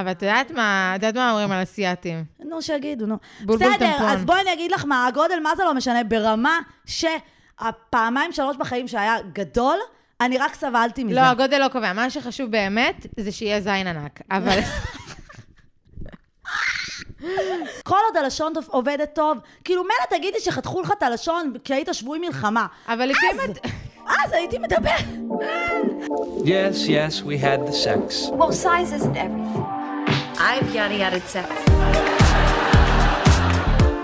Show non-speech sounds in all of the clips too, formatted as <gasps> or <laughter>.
אבל את יודעת מה, את יודעת מה אומרים על אסייתים? נו, שיגידו, נו. בולבול בסדר, טמפון. אז בואי אני אגיד לך מה, הגודל, מה זה לא משנה? ברמה שהפעמיים שלוש בחיים שהיה גדול, אני רק סבלתי מזה. לא, הגודל לא קובע. מה שחשוב באמת, זה שיהיה זין ענק. אבל... <laughs> כל עוד הלשון עובדת טוב, כאילו מילא תגידי שחתכו לך את הלשון כשהיית שבוי מלחמה. אבל לפעמים... אז, אז הייתי מדבר. Yes, yes, we had the sex. Well, size isn't everything. I've yada yada sex.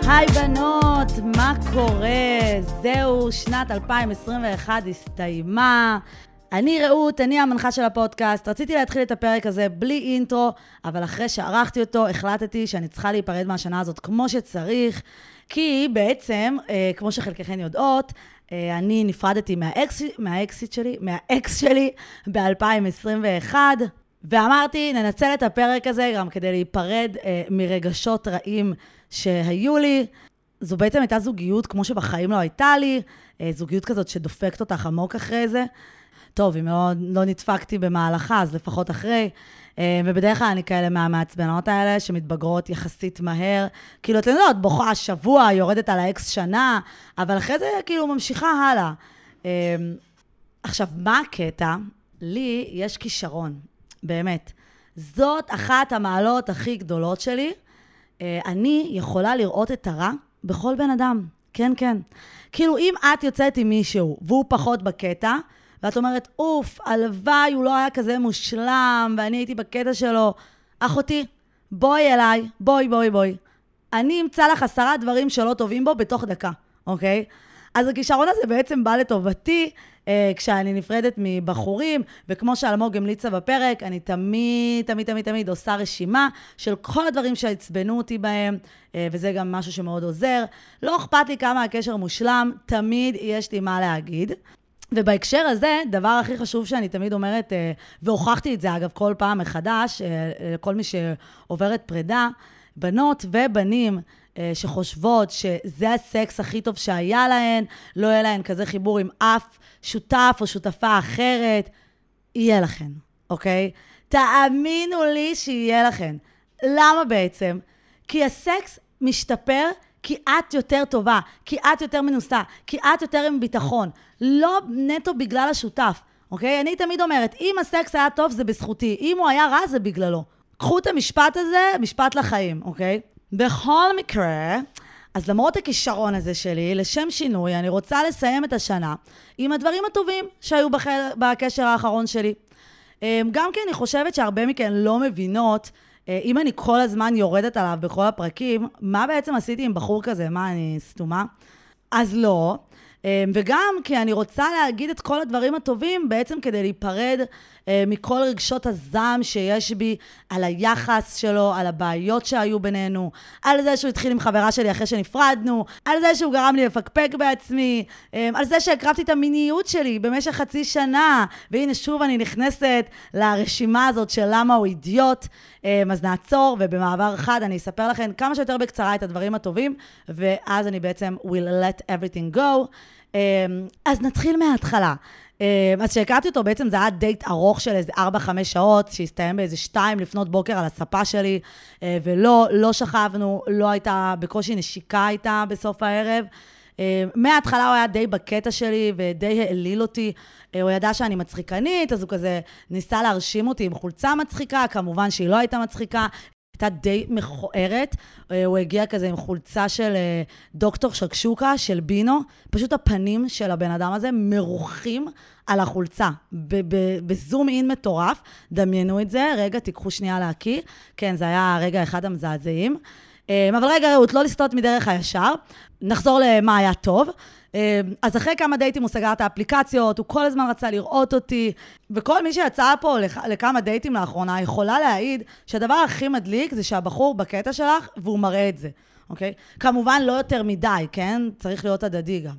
היי בנות, מה קורה? זהו, שנת 2021 הסתיימה. אני רעות, אני המנחה של הפודקאסט. רציתי להתחיל את הפרק הזה בלי אינטרו, אבל אחרי שערכתי אותו, החלטתי שאני צריכה להיפרד מהשנה הזאת כמו שצריך, כי בעצם, אה, כמו שחלקכן יודעות, אה, אני נפרדתי מהאקס, מהאקסיט שלי, מהאקס שלי ב-2021, ואמרתי, ננצל את הפרק הזה גם כדי להיפרד אה, מרגשות רעים שהיו לי. זו בעצם הייתה זוגיות כמו שבחיים לא הייתה לי, אה, זוגיות כזאת שדופקת אותך עמוק אחרי זה. טוב, אם לא, לא נדפקתי במהלכה, אז לפחות אחרי. אה, ובדרך כלל אני כאלה מהמעצבנות האלה, שמתבגרות יחסית מהר. כאילו, אתם יודעות, בוכה שבוע, יורדת על האקס שנה, אבל אחרי זה כאילו ממשיכה הלאה. אה, עכשיו, מה הקטע? לי יש כישרון, באמת. זאת אחת המעלות הכי גדולות שלי. אה, אני יכולה לראות את הרע בכל בן אדם. כן, כן. כאילו, אם את יוצאת עם מישהו והוא פחות בקטע, ואת אומרת, אוף, הלוואי, הוא לא היה כזה מושלם, ואני הייתי בקטע שלו, אחותי, בואי אליי, בואי, בואי, בואי. אני אמצא לך עשרה דברים שלא טובים בו בתוך דקה, אוקיי? אז הכישרון הזה בעצם בא לטובתי אה, כשאני נפרדת מבחורים, וכמו שאלמוג המליצה בפרק, אני תמיד, תמיד, תמיד, תמיד עושה רשימה של כל הדברים שעצבנו אותי בהם, אה, וזה גם משהו שמאוד עוזר. לא אכפת לי כמה הקשר מושלם, תמיד יש לי מה להגיד. ובהקשר הזה, דבר הכי חשוב שאני תמיד אומרת, אה, והוכחתי את זה אגב כל פעם מחדש, אה, לכל מי שעוברת פרידה, בנות ובנים שחושבות שזה הסקס הכי טוב שהיה להן, לא יהיה להן כזה חיבור עם אף שותף או שותפה אחרת, יהיה לכן, אוקיי? תאמינו לי שיהיה לכן. למה בעצם? כי הסקס משתפר כי את יותר טובה, כי את יותר מנוסה, כי את יותר עם ביטחון. לא נטו בגלל השותף, אוקיי? אני תמיד אומרת, אם הסקס היה טוב, זה בזכותי. אם הוא היה רע, זה בגללו. קחו את המשפט הזה, משפט לחיים, אוקיי? בכל מקרה, אז למרות הכישרון הזה שלי, לשם שינוי, אני רוצה לסיים את השנה עם הדברים הטובים שהיו בח... בקשר האחרון שלי. אמ, גם כי אני חושבת שהרבה מכן לא מבינות, אה, אם אני כל הזמן יורדת עליו בכל הפרקים, מה בעצם עשיתי עם בחור כזה? מה, אני סתומה? אז לא. אמ, וגם כי אני רוצה להגיד את כל הדברים הטובים, בעצם כדי להיפרד מכל רגשות הזעם שיש בי על היחס שלו, על הבעיות שהיו בינינו, על זה שהוא התחיל עם חברה שלי אחרי שנפרדנו, על זה שהוא גרם לי לפקפק בעצמי, אה, על זה שהקרבתי את המיניות שלי במשך חצי שנה, והנה שוב אני נכנסת לרשימה הזאת של למה הוא אידיוט. אה, אז נעצור, ובמעבר חד אני אספר לכם כמה שיותר בקצרה את הדברים הטובים, ואז אני בעצם will let everything go. אה, אז נתחיל מההתחלה. אה, אז כשהכרתי אותו, בעצם זה היה דייט ארוך של איזה 4-5 שעות, שהסתיים באיזה 2 לפנות בוקר על הספה שלי, אה, ולא, לא שכבנו, לא הייתה, בקושי נשיקה הייתה בסוף הערב. אה, מההתחלה הוא היה די בקטע שלי ודי העליל אותי. אה, הוא ידע שאני מצחיקנית, אז הוא כזה ניסה להרשים אותי עם חולצה מצחיקה, כמובן שהיא לא הייתה מצחיקה. הייתה די מכוערת, אה, הוא הגיע כזה עם חולצה של אה, דוקטור שקשוקה, של בינו, פשוט הפנים של הבן אדם הזה מרוחים על החולצה, בזום אין מטורף. דמיינו את זה, רגע, תיקחו שנייה להקיא. כן, זה היה רגע אחד המזעזעים. אה, אבל רגע, רעות, לא לסטות מדרך הישר. נחזור למה היה טוב. אה, אז אחרי כמה דייטים הוא סגר את האפליקציות, הוא כל הזמן רצה לראות אותי, וכל מי שיצא פה לכ- לכמה דייטים לאחרונה יכולה להעיד שהדבר הכי מדליק זה שהבחור בקטע שלך והוא מראה את זה, אוקיי? כמובן לא יותר מדי, כן? צריך להיות הדדי גם.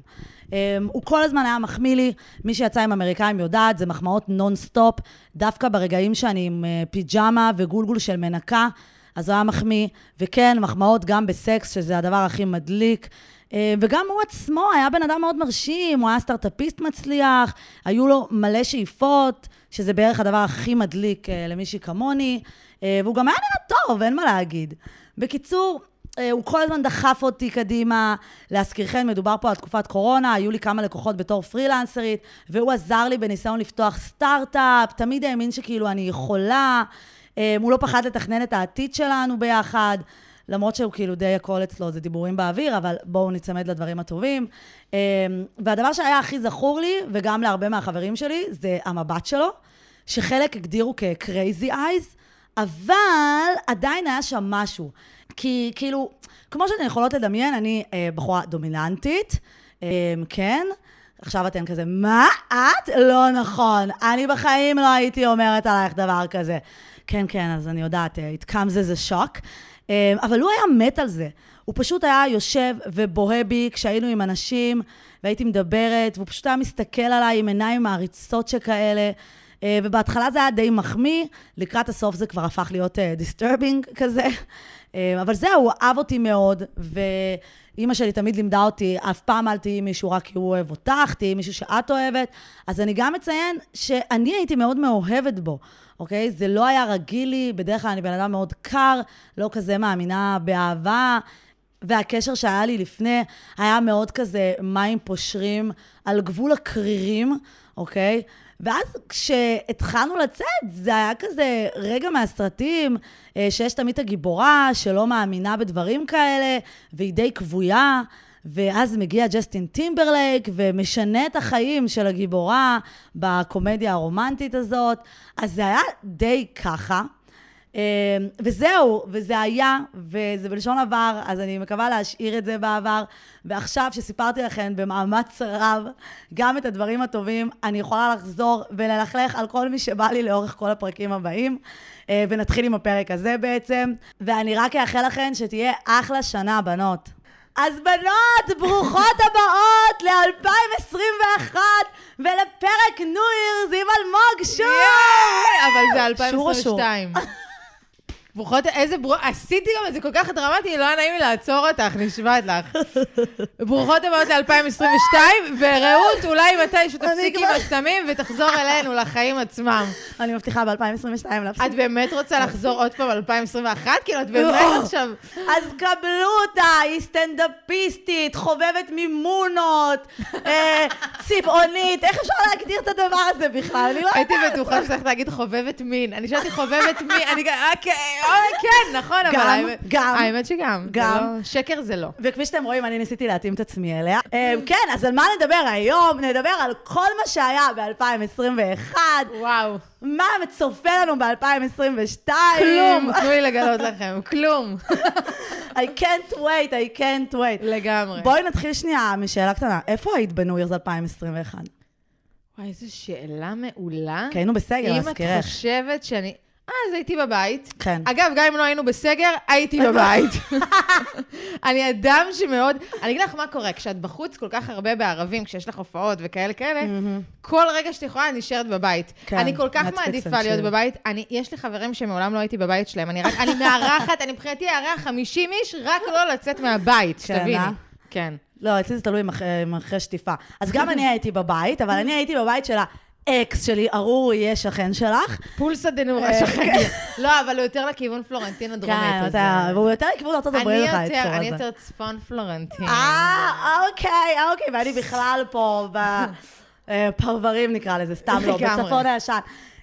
Um, הוא כל הזמן היה מחמיא לי, מי שיצא עם אמריקאים יודעת, זה מחמאות נונסטופ, דווקא ברגעים שאני עם uh, פיג'מה וגולגול של מנקה, אז הוא היה מחמיא, וכן, מחמאות גם בסקס, שזה הדבר הכי מדליק. אה, וגם הוא עצמו היה בן אדם מאוד מרשים, הוא היה סטארט-אפיסט מצליח, היו לו מלא שאיפות, שזה בערך הדבר הכי מדליק אה, למישהי כמוני. אה, והוא גם היה נראה טוב, אין מה להגיד. בקיצור, הוא כל הזמן דחף אותי קדימה. להזכירכם, מדובר פה על תקופת קורונה, היו לי כמה לקוחות בתור פרילנסרית, והוא עזר לי בניסיון לפתוח סטארט-אפ, תמיד האמין שכאילו אני יכולה. אה, הוא לא פחד לתכנן את העתיד שלנו ביחד. למרות שהוא כאילו די הכל אצלו, זה דיבורים באוויר, אבל בואו ניצמד לדברים הטובים. אה, והדבר שהיה הכי זכור לי, וגם להרבה מהחברים שלי, זה המבט שלו, שחלק הגדירו כ-crazy eyes, אבל עדיין היה שם משהו. כי כאילו, כמו שאתן יכולות לדמיין, אני אה, בחורה דומיננטית, אה, כן? עכשיו אתן כזה, מה את? לא נכון. אני בחיים לא הייתי אומרת עלייך דבר כזה. כן, כן, אז אני יודעת, אה, it comes as a shock. אה, אבל הוא היה מת על זה. הוא פשוט היה יושב ובוהה בי כשהיינו עם אנשים, והייתי מדברת, והוא פשוט היה מסתכל עליי עם עיניים מעריצות שכאלה. אה, ובהתחלה זה היה די מחמיא, לקראת הסוף זה כבר הפך להיות disturbing כזה. אה, אבל זהו, הוא אהב אותי מאוד, ואימא שלי תמיד לימדה אותי, אף פעם אל תהיי מישהו רק כי הוא אוהב אותך, תהיי מישהו שאת אוהבת. אז אני גם אציין שאני הייתי מאוד מאוהבת בו, אוקיי? זה לא היה רגיל לי, בדרך כלל אני בן אדם מאוד קר, לא כזה מאמינה באהבה. והקשר שהיה לי לפני היה מאוד כזה מים פושרים על גבול הקרירים, אוקיי? ואז כשהתחלנו לצאת, זה היה כזה רגע מהסרטים, אה, שיש תמיד את הגיבורה שלא מאמינה בדברים כאלה, והיא די כבויה, ואז מגיע ג'סטין טימברלייק ומשנה את החיים של הגיבורה בקומדיה הרומנטית הזאת. אז זה היה די ככה. אמ, וזהו, וזה היה, וזה בלשון עבר, אז אני מקווה להשאיר את זה בעבר. ועכשיו, שסיפרתי לכם במאמץ רב גם את הדברים הטובים, אני יכולה לחזור וללכלך על כל מי שבא לי לאורך כל הפרקים הבאים. אה, ונתחיל עם הפרק הזה בעצם. ואני רק אאחל לכם שתהיה אחלה שנה, בנות. אז בנות, ברוכות הבאות ל-2021 ולפרק ניו ירז עם אלמוג שור! אבל זה שור או שור? 2022. ברוכות, איזה ברוכות, עשיתי גם את זה כל כך דרמטי, לא היה נעים לי לעצור אותך, נשבעת לך. ברוכות הבאות ל-2022, ורעות, אולי מתישהו עם הסמים ותחזור אלינו, לחיים עצמם. אני מבטיחה ב-2022 להפסיק. את באמת רוצה לחזור עוד פעם ל-2021? כאילו, את באמת לא. עכשיו... אז קבלו אותה, היא סטנדאפיסטית, חובבת מימונות, אה, צבעונית, איך אפשר להגדיר את הדבר הזה בכלל? אני לא הייתי יודעת. בטוחה שצריך להגיד חובבת מין. אני שאלתי חובבת מין, אני גם, אה, כן, אה, כן, נכון, אבל גם, גם, האמת שגם. זה גם. לא- שקר זה לא. וכפי שאתם רואים, אני ניסיתי להתאים את עצמי אליה. אה, כן, אז על מה נדבר היום? נדבר על כל מה שהיה ב-2021, וואו. מה מצופה לנו ב-2022. כלום, תנו לי לגלות לכם, כלום. <laughs> I can't wait, I can't wait. לגמרי. בואי נתחיל שנייה משאלה קטנה. איפה היית בניו ירס 2021? וואי, איזו שאלה מעולה. כי היינו בסגר, אם את. חושבת שאני... אז הייתי בבית. כן. אגב, גם אם לא היינו בסגר, הייתי בבית. <laughs> <laughs> אני אדם שמאוד... אני אגיד לך מה קורה, כשאת בחוץ כל כך הרבה בערבים, כשיש לך הופעות וכאלה כאלה, כל רגע שאת יכולה, אני נשארת בבית. כן, אני כל כך מעדיפה להיות. בבית. אני, יש לי חברים שמעולם לא הייתי בבית שלהם. אני רק, אני מארחת, אני מבחינתי אארח 50 איש, רק לא לצאת מהבית, כן, שתביני. אה? כן. לא, אצלי זה תלוי אם אחרי- שטיפה. אז גם אני הייתי בבית, אבל אני הייתי בבית של האקס שלי, ארור יהיה שכן שלך. פולסא דנורא אה, שכן. לא, אבל הוא יותר לכיוון פלורנטין הדרומית. כן, אז, אתה, אה, והוא יותר לכיוון ארצות אני הברית היצור אני הזה. יותר צפון פלורנטין. אה, אוקיי, אוקיי, ואני בכלל פה בפרברים <laughs> נקרא לזה, סתם לא. בצפון הישן.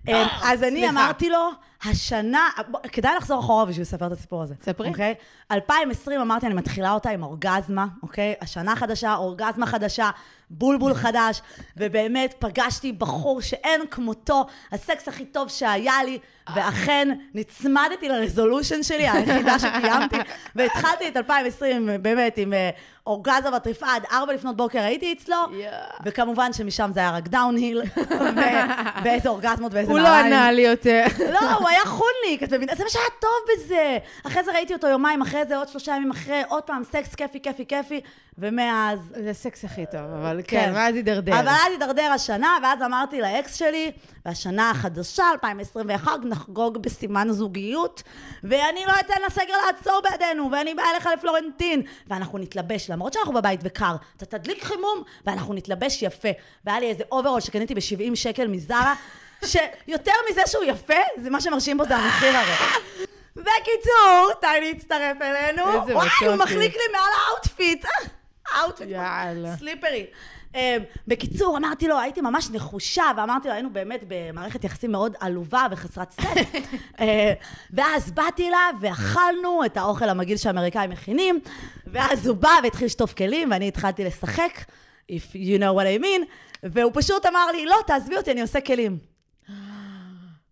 אה, אז אני. אמרתי לו, השנה, כדאי לחזור אחורה בשביל לספר את הסיפור הזה. ספרי. אוקיי? 2020 אמרתי, אני מתחילה אותה עם אורגזמה, אוקיי? השנה חדשה, אורגזמה חדשה, בולבול חדש, ובאמת פגשתי בחור שאין כמותו, הסקס הכי טוב שהיה לי, <laughs> ואכן נצמדתי ל resolution שלי, היחידה שקיימתי, <laughs> והתחלתי את 2020 באמת עם אה, אורגזמה בטריפה עד 4 לפנות בוקר הייתי אצלו, וכמובן שמשם זה היה רק downhill, <laughs> ובאיזה אורגזמות ואיזה הוא לא נעליים. ענה לי יותר. לא, הוא היה חולניק, את מבינה? זה מה שהיה טוב בזה. אחרי זה ראיתי אותו יומיים אחרי זה, עוד שלושה ימים אחרי, עוד פעם סקס כיפי, כיפי, כיפי, ומאז... זה הסקס הכי טוב, אבל כן. כן, ואז הידרדר. אבל אז הידרדר השנה, ואז אמרתי לאקס שלי, והשנה החדשה, 2021, נחגוג בסימן זוגיות, ואני לא אתן לסגר לעצור בידינו, ואני באה אליך לפלורנטין, ואנחנו נתלבש, למרות שאנחנו בבית וקר, אתה תדליק חימום, ואנחנו נתלבש יפה. והיה לי איזה אוברול שקניתי ב-70 שקל מזרה, שיותר מזה שהוא יפה, זה מה שמרשים בו זה המחיר הרי. בקיצור, טייני הצטרף אלינו. איזה וואי, הוא. מחליק לי מעל ה outfit. ה outfit. יאללה. Slippery. Um, בקיצור, אמרתי לו, הייתי ממש נחושה, ואמרתי לו, היינו באמת במערכת יחסים מאוד עלובה וחסרת סקס. uh, <laughs> ואז באתי אליו, ואכלנו את האוכל המגעיל שהאמריקאים מכינים, ואז הוא בא והתחיל לשטוף כלים, ואני התחלתי לשחק, if you know what I mean, והוא פשוט אמר לי, לא, תעזבי אותי, אני עושה כלים.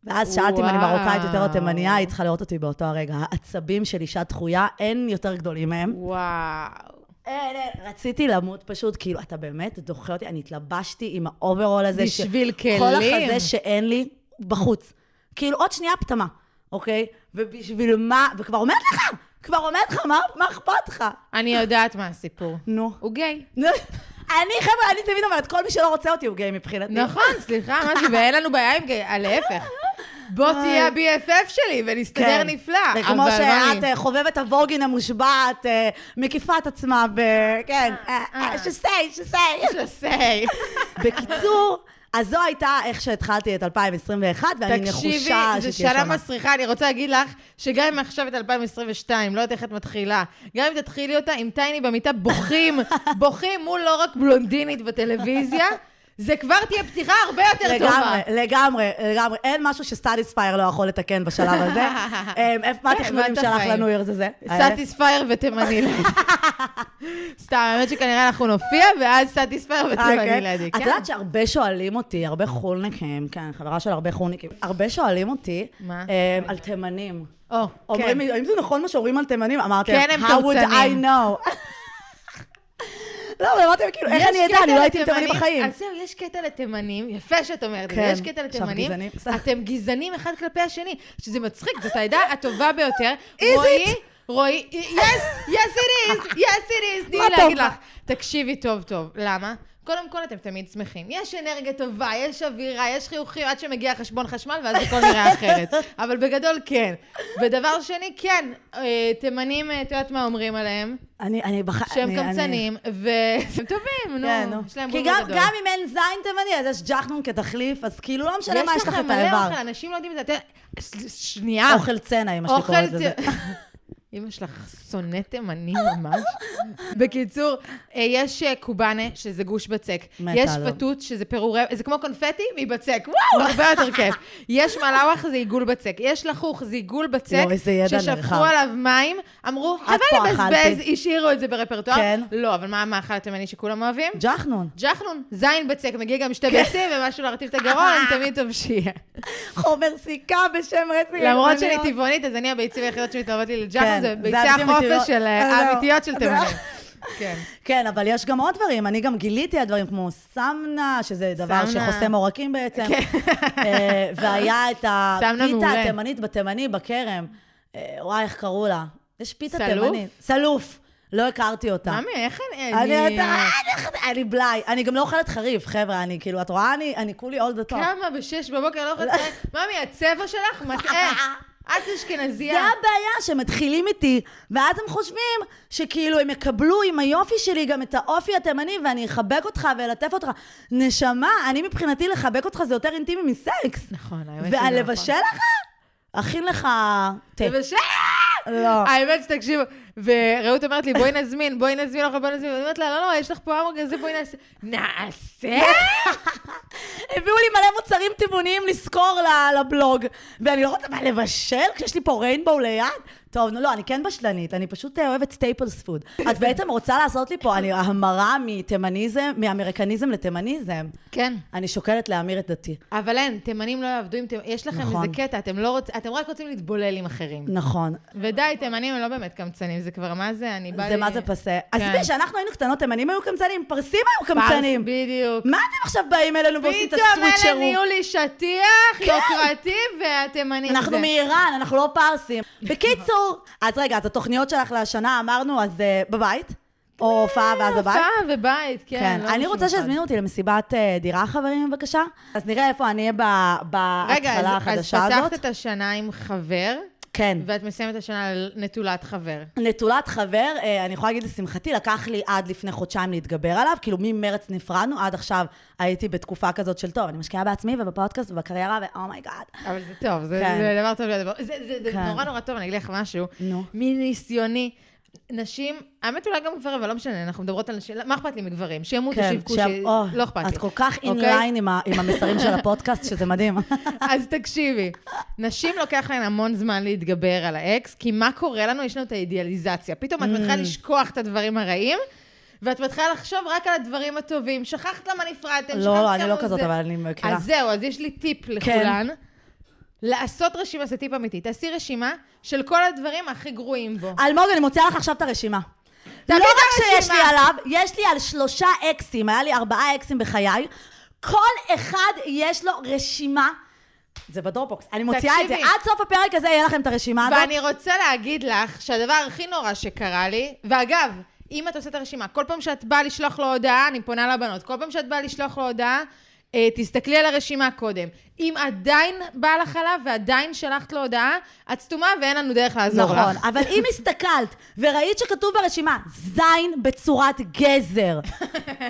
ואז שאלתי אם אני. מרוקאית יותר או תימניה, היית צריכה לראות אותי באותו הרגע. העצבים של אישה דחויה, אין יותר גדולים מהם. וואו. אין, אין, רציתי למות פשוט, כאילו, אתה באמת דוחה אותי, אני התלבשתי עם האוברול הזה. ש- בשביל כל כלים. החזה שאין לי, בחוץ. כאילו, עוד שנייה פטמה, אוקיי? ובשביל מה, וכבר אומרת לך, כבר אומרת לך, מה אכפת לך? אני יודעת מה הסיפור. נו. הוא גיי. <laughs> אני, חבר'ה, אני תמיד אומרת, כל מי שלא רוצה אותי הוא גיי מבחינתי. נכון, סליחה, משהו, ואין לנו בעיה עם גיי, <laughs> להפך. בוא תהיה ה-BFF שלי ונסתדר כן. נפלא. זה כמו שאת אה, חובבת הווגין המושבעת, אה, מקיפה את עצמה ב... כן, אה. שסיי, שסיי. <laughs> say. בקיצור, אז זו הייתה איך שהתחלתי את 2021, ואני תקשיבי, נחושה זו שתהיה שנה שונה. מסריחה, אני רוצה להגיד לך, שגם אם עכשיו את 2022, לא יודעת איך את מתחילה, גם אם תתחילי אותה עם טייני במיטה בוכים, בוכים מול לא רק בלונדינית בטלוויזיה, זה כבר תהיה פתיחה הרבה יותר טובה. לגמרי, לגמרי, לגמרי. אין משהו שסטדיספייר לא יכול לתקן בשלב הזה. <laughs> אמ, איפה, מה התכנונים שלך חיים. לניו ירס הזה? סאטיספייר ותימני לידי. <laughs> סתם, האמת שכנראה אנחנו נופיע, ואז סאטיספייר אה, ותימני? לידי. את כן. יודעת שהרבה שואלים אותי, הרבה חולניקים, כן, חברה של הרבה חולניקים, הרבה שואלים אותי על תימנים. או, אומרים כן. האם זה נכון מה שאומרים על תימנים? אמרתי, כן, how would קמצנים." I know? <laughs> לא, אבל אמרתי, כאילו, איך אני אדע? אני לא הייתי תימני בחיים. אז זהו, יש קטע לתימנים, יפה שאת אומרת, כן, יש קטע לתימנים. אתם גזענים אחד כלפי השני, שזה מצחיק, זאת העדה הטובה ביותר. <laughs> רועי? רועי, it is, <laughs> yes it is, תני להגיד? לך. תקשיבי טוב טוב, למה? קודם כל, אתם תמיד שמחים. יש אנרגיה טובה, יש אווירה, יש חיוכים עד שמגיע חשבון חשמל, ואז הכל נראה <laughs> אחרת. אבל בגדול, כן. ודבר שני, כן, אה, תימנים, אה, את יודעת מה אומרים עליהם? אני, אני בח... שהם אני- קמצנים, והם <laughs> טובים, נו. כן, נו. יש להם כי בול גם, בגדול. גם אם אין זין תימני, אז יש ג'חנון כתחליף, אז כאילו לא משנה מה יש לך לכם את מלא האיבר. אוכל, אנשים לא יודעים את זה. שנייה. אוכל צנע, אמא שלי קוראת לזה. <laughs> אמא שלך שונאת תימנים ממש. בקיצור, אה, יש אה, קובאנה, שזה גוש בצק. יש. פתות, שזה פירורי, זה כמו קונפטי מבצק. וואו, הרבה יותר כיף. יש מלאווח, זה עיגול בצק. יש לחוך, זה עיגול בצק. יואו, איזה ידע נרחב. ששפכו עליו מים, אמרו, חבל לבזבז. השאירו את זה ברפרטואר. כן. לא, אבל מה המאכל התימני שכולם אוהבים? ג'חנון. ג'חנון, זין בצק, מגיע גם כן. שתי ביצים ומשהו להרטיב את הגרון, תמיד טוב שיהיה. <laughs> חומר סיכה בשם רצי. למרות שאני טבעונית, אז אני הביצים היחידות שמתלוות לי לג'חנון, כן, זה זה ביצי החופש. של אה, אה, האמיתיות של. <laughs> תימנים. כן. כן, אבל יש גם עוד דברים. אני גם גיליתי על דברים כמו סמנה, שזה דבר. שחוסם עורקים בעצם. כן. אה, והיה את הפיתה. התימנית בתימני, בכרם. אה, וואי, איך קראו לה? יש פיתה? תימנית. סלוף. לא הכרתי אותה. ממי, איך אני... אני, אני- אתה, אני, אני בלאי. אני גם לא אוכלת חריף, חבר'ה. אני, כאילו, את רואה, אני, כולי the top. כמה בשש בבוקר לא יכולת... ממי, הצבע שלך מטעה. <laughs> את זה אשכנזייה. הבעיה, שמתחילים איתי, ואז הם חושבים שכאילו הם יקבלו עם היופי שלי גם את האופי התימני, ואני אחבק אותך ואלטף אותך. נשמה, אני מבחינתי לחבק אותך זה יותר אינטימי מסקס. נכון, האמת שזה נכון. ולבשל לך? אכין לך תה. לבשל! לא. האמת שתקשיבו, ורעות אומרת לי, בואי נזמין, בואי נזמין לך, בואי נזמין. ואני אומרת לה, לא, לא, יש לך פה המבורגר, זה בואי נעשה. נעשה? <laughs> הביאו לי מלא מוצרים טבעוניים לשכור ל- לבלוג, ואני לא רוצה מה לבשל כשיש לי פה Rainbow ליד? טוב, נו, לא, אני כן בשלנית, אני פשוט אה, אוהבת staples food. את בעצם רוצה לעשות לי פה אני, המרה מתימניזם, מאמריקניזם לתימניזם. כן. אני שוקלת להמיר את דתי. אבל אין, תימנים לא יעבדו עם תימנים. יש לכם נכון. איזה קטע, אתם לא רוצים, אתם רק רוצים להתבולל עם אחרים. נכון. ודי, תימנים הם לא באמת קמצנים, זה כבר מה זה, אני באה זה לי... מה זה פסה. אז כן. תראי, כשאנחנו היינו קטנות, תימנים היו קמצנים, פרסים היו פרס, קמצנים. בדיוק. מה אתם עכשיו באים אלינו ועושים את פתאום הסוויץ' אלה? נהיו לי שטיח, יוקרתי, והתימנים אנחנו זה. מאיראן, אנחנו לא פרסים. בקיצור, אז רגע, אז התוכניות שלך לשנה אמרנו, אז אה, בבית? או הופעה ואז הבית? הופעה ובית, כן. כן, לא אני רוצה. שיזמינו אותי למסיבת אה, דירה, חברים, בבקשה. אז נראה איפה אני אהיה ב- רגע, בהתחלה אז, אז החדשה פתחת הזאת. את השנה עם חבר, כן. ואת מסיימת השנה על נטולת חבר. נטולת חבר, אה, אני יכולה להגיד לשמחתי, לקח לי עד לפני חודשיים להתגבר עליו, כאילו ממרץ נפרדנו, עד עכשיו הייתי בתקופה כזאת של טוב, אני משקיעה בעצמי ובפודקאסט ובקריירה, ו oh my God. אבל זה טוב, זה, כן. זה דבר טוב. זה, זה, זה כן. נורא נורא טוב, אני אגיד לך משהו. נו. מניסיוני, נשים, האמת אולי גם גברים, אבל לא משנה, אנחנו מדברות על נשים, מה אכפת לי מגברים? שימותו, כן, שיבכו, שה- ש... או, לא אכפת לי. את כל כך? inline עם ה- עם המסרים של הפודקאסט, שזה מדהים. <laughs> אז תקשיבי, נשים לוקח להן המון זמן להתגבר על האקס, כי מה קורה לנו? יש לנו את האידיאליזציה. פתאום את מתחילה לשכוח את הדברים הרעים, ואת מתחילה לחשוב רק על הדברים הטובים. שכחת למה נפרדתם, לא, שכחת לא, אני כמה לא כזאת, זה. אבל אני מכירה. אז זהו, אז יש לי טיפ לכולן. לעשות רשימה, זה טיפ אמיתי. תעשי רשימה של כל הדברים הכי גרועים בו. אלמוג, אני מוציאה לך עכשיו את הרשימה. לא רק שיש הרשימה. לי עליו, יש לי על שלושה אקסים, היה לי ארבעה אקסים בחיי. כל אחד יש לו רשימה. זה בדרופבוקס. אני מוציאה את זה. תקשיבי. עד סוף הפרק הזה יהיה לכם את הרשימה הזאת. ואני רוצה להגיד לך שהדבר הכי נורא שקרה לי, ואגב, אם את עושה את הרשימה, כל פעם שאת באה לשלוח לו הודעה, אני פונה לבנות, כל פעם שאת באה לשלוח לו הודעה, אה, תסתכלי על הרשימה קודם. אם עדיין בא לך עליו ועדיין שלחת לו הודעה, את סתומה ואין לנו דרך לעזור לך. נכון, אבל אם הסתכלת וראית שכתוב ברשימה זין בצורת גזר,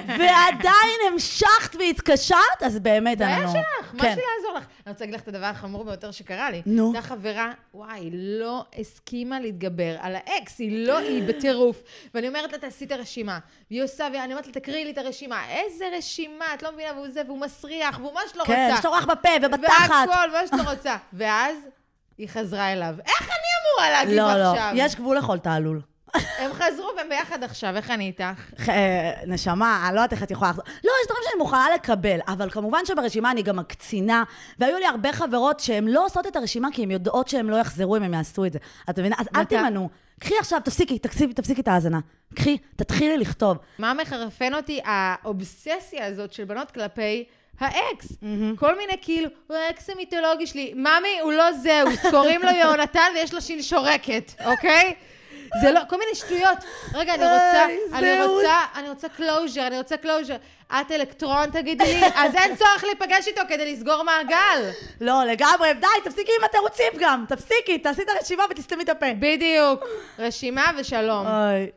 ועדיין המשכת והתקשרת, אז באמת בעיה אנחנו... שלך, מה כן. יש לי לעזור לך? אני רוצה להגיד לך את הדבר החמור ביותר שקרה לי. נו. אותה חברה, וואי, לא הסכימה להתגבר על האקס, היא לא, היא בטירוף. ואני אומרת לה, תעשי את הרשימה. והיא עושה, ואני אומרת לה, תקריאי לי את הרשימה. איזה רשימה? את לא מבינה, והוא זה, והוא מסריח, והוא מה שלא כן, רוצה. יש לו רך בפה ובתחת. והכל, מה שאתה רוצה. ואז היא חזרה אליו. איך אני אמורה להגיב לא, לא, עכשיו? יש גבול לכל תעלול. הם חזרו והם ביחד עכשיו, איך אני איתך? אה, נשמה, אני לא יודעת איך את יכולה לחזור. לא, יש דברים שאני מוכנה לקבל, אבל כמובן שברשימה אני גם מקצינה, והיו לי הרבה חברות שהן לא עושות את הרשימה כי הן יודעות שהן לא יחזרו אם הן יעשו את זה. את מבינה? אז אל תימנעו. קחי עכשיו, תפסיקי, תפסיקי, תפסיקי את ההאזנה. קחי, תתחילי לכתוב. מה מחרפן אותי? האובססיה הזאת של בנות כלפי האקס. כל מיני כאילו, הוא האקס המיתולוגי שלי. ממי, הוא לא זאוס, קוראים לו יהונתן ויש לו שן שורקת, אוקיי? זה לא, כל מיני שטויות. רגע, אני רוצה, אני. רוצה, אני רוצה closure, אני רוצה closure. את אלקטרון, תגידי לי, אז אין צורך להיפגש איתו כדי לסגור מעגל. לא, לגמרי, די, תפסיקי עם התירוצים גם. תפסיקי, תעשי את הרשימה ותסתמי את הפה. בדיוק. רשימה ושלום.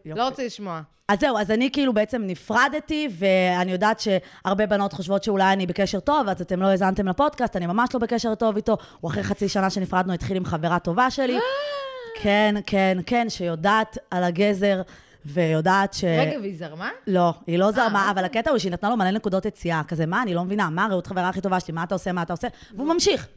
לא רוצה לשמוע. אז זהו, אז אני כאילו בעצם נפרדתי, ואני יודעת שהרבה בנות חושבות שאולי אני בקשר טוב, אז אתם לא האזנתם לפודקאסט, אני ממש לא בקשר טוב איתו. הוא אחרי חצי שנה שנפרדנו, התחיל עם חברה טובה שלי. <gasps> כן, כן, כן, שיודעת על הגזר, ויודעת ש... רגע, והיא זרמה? לא, היא לא אה, זרמה, אבל הקטע הוא שהיא נתנה לו מלא נקודות יציאה. כזה, מה, אני לא מבינה, מה רעות חברה הכי טובה שלי, מה אתה עושה, מה אתה עושה? והוא ממשיך.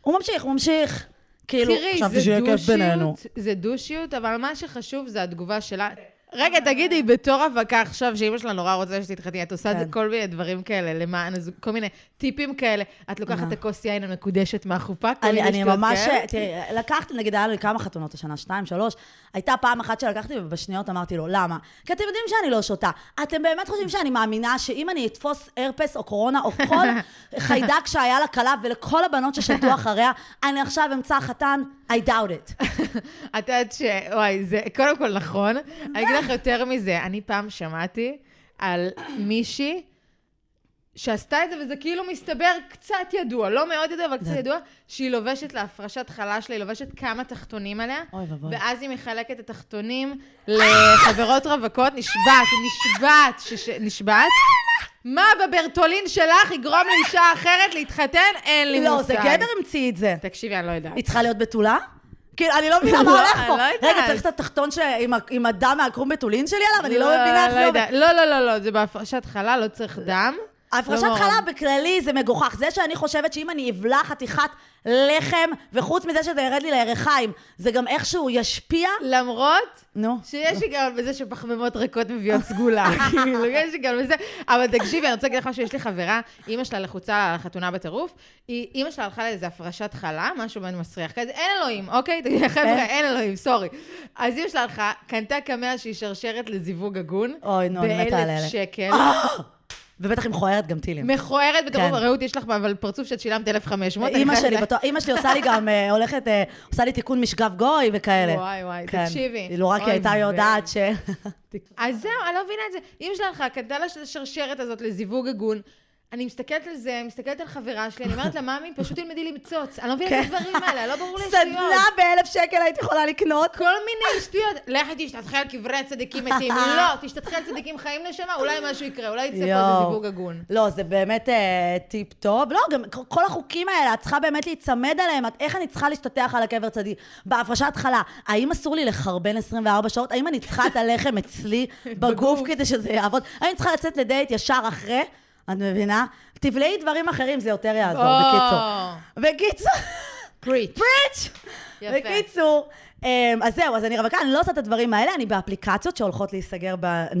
הוא ממשיך, הוא ממשיך. כאילו, תראי, חשבתי שיהיה כיף בינינו. דושיות, זה דושיות, אבל מה שחשוב זה התגובה שלה. רגע, תגידי, בתור אבקה עכשיו, שאימא שלה נורא רוצה שתתחתני, את עושה כן. כל מיני דברים כאלה, למען כל מיני טיפים כאלה. את לוקחת את הכוס יין המקודשת מהחופה, כל אני, מיני אני שטויות ממש, כאלה. תראי, לקחתי, נגיד, היה לי כמה חתונות השנה, שתיים, שלוש. הייתה פעם אחת שלקחתי, ובשניות אמרתי לו, למה? כי אתם יודעים שאני לא שותה. אתם באמת חושבים שאני מאמינה שאם אני אתפוס הרפס או קורונה, או כל <laughs> חיידק שהיה לה כלב, ולכל הבנות ששתו אחריה, אני עכשיו אמצא חתן? I doubt it. <laughs> את יודעת ש... וואי, זה קודם כל נכון. אני אגיד לך יותר מזה, אני פעם שמעתי על מישהי שעשתה את זה, וזה כאילו מסתבר קצת ידוע, לא מאוד ידוע, אבל קצת ידוע, שהיא לובשת להפרשת חלה שלה, היא לובשת כמה תחתונים עליה, אוי ואבוי. ואז היא מחלקת את התחתונים לחברות רווקות, נשבעת, נשבעת, שש- נשבעת. מה בברטולין שלך יגרום לאישה אחרת להתחתן? אין לי לא, מושג. זה גבר המציא את זה. תקשיבי, אני לא יודעת. היא צריכה להיות בתולה? כאילו, אני לא מבינה מה לא, הולך פה. לא. רגע, צריך את התחתון עם הדם מהקרום בתולין שלי עליו? אני לא מבינה איך לא זה עובד. לא, לא, לא, לא, זה בהפרשת חלה, לא צריך דם. הפרשת לא נורא. חלה בכללי זה מגוחך. זה שאני חושבת שאם אני אבלע חתיכת לחם, וחוץ מזה שזה ירד לי לירכיים, זה גם איכשהו ישפיע? למרות נו. שיש היגיון בזה שפחמימות ריקות מביאות סגולה, <laughs> כאילו, יש היגיון בזה. אבל תקשיבי, אני רוצה להגיד לך משהו, יש לי חברה, אימא שלה לחוצה על החתונה בטירוף, אימא שלה הלכה לאיזה הפרשת חלה, משהו בין מסריח כזה, אין אלוהים, אוקיי? תגידי, חבר'ה, אין? אלוהים, סורי. אז אימא שלה הלכה, קנתה קמע שהיא שרשרת לזיווג הגון, אוי, נו, אני מתה על באלף. שקל. <gasps> <gasps> <gasps> ובטח היא מכוערת גם טילים. מכוערת בטירוף, כן. רעות, יש לך אבל פרצוף שאת שילמת 1,500. אני אימא שלי, אימא שלי עושה לי גם, אה, הולכת, אה, עושה לי תיקון משגב גוי וכאלה. וואי, וואי, כן. תקשיבי. לא רק היא הייתה יודעת ש... אז זהו, אני לא מבינה את זה. שלה הלכה, קנתה השרשרת הזאת לזיווג הגון. אני מסתכלת על זה, מסתכלת על חברה שלי, אני אומרת לה, ממי, פשוט תלמדי למצוץ. אני לא מבינה את כן. הדברים האלה, לא ברור לי שטויות. סדנה באלף שקל היית יכולה לקנות. כל מיני שטויות. לכי תשתתחי על קברי צדיקים מתים. לא, תשתתחי על צדיקים חיים נשמה, אולי משהו יקרה, אולי יצא פה איזה. זיווג הגון. לא, זה באמת אה, טיפ טוב. לא, גם כל- החוקים האלה, את צריכה באמת להיצמד עליהם. איך אני צריכה להשתטח על הקבר צדיק? בהפרשת חלה, האם אסור לי לחרבן 24 שעות? האם אני צריכה את הלחם אצלי <laughs> בגוף כדי שזה יעבוד? האם אני צריכה לצאת לדייט ישר אחרי? את מבינה? תבלעי דברים אחרים, זה יותר יעזור, בקיצור. בקיצור, פריץ'. פריץ'! <laughs> יפה. בקיצור, אז זהו, אז אני רווקה, אני לא עושה את הדברים האלה, אני באפליקציות שהולכות להיסגר ב-New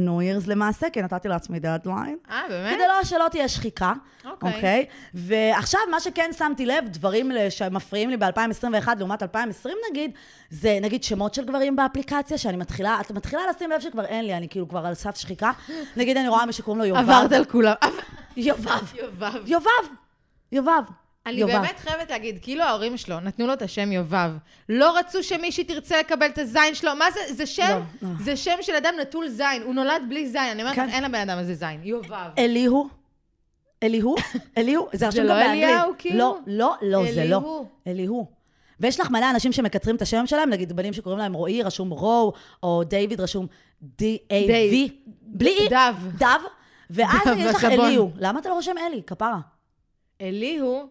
Year's למעשה, כי נתתי לעצמי דדליין. אה, באמת? כדי לא שלא תהיה שחיקה, אוקיי. אוקיי? ועכשיו, מה שכן שמתי לב, דברים שמפריעים לי ב-2021 לעומת 2020 נגיד, זה נגיד שמות של גברים באפליקציה, שאני מתחילה, את מתחילה לשים לב שכבר אין לי, אני כאילו כבר על סף שחיקה. נגיד, אני רואה מישהו שקוראים לו יובב. עברת על כולם. יובב. יובב. יובב. יובב. אני יובב. באמת חייבת להגיד, כאילו ההורים שלו נתנו לו את השם יובב. לא רצו שמישהי תרצה לקבל את הזין שלו. מה זה? זה שם, לא, לא. זה שם של אדם נטול זין. הוא נולד בלי זין. אני אומרת כן. לך, אין לבן אדם הזה זין. יובב. אליהו? אליהו? אליהו? זה <laughs> לא גם באנגלית. אליהו, כאילו? לא, לא, לא, זה לא. אליהו. אליהו. ויש לך מלא אנשים שמקצרים את השם שלהם, נגיד בנים שקוראים להם רועי, רשום רו, או דיוויד, רשום D-A-V. דייב. בלי אי. דב. דב. ואז יש לך. אליהו. למה אתה לא רושם אלי? כפרה. אליהו,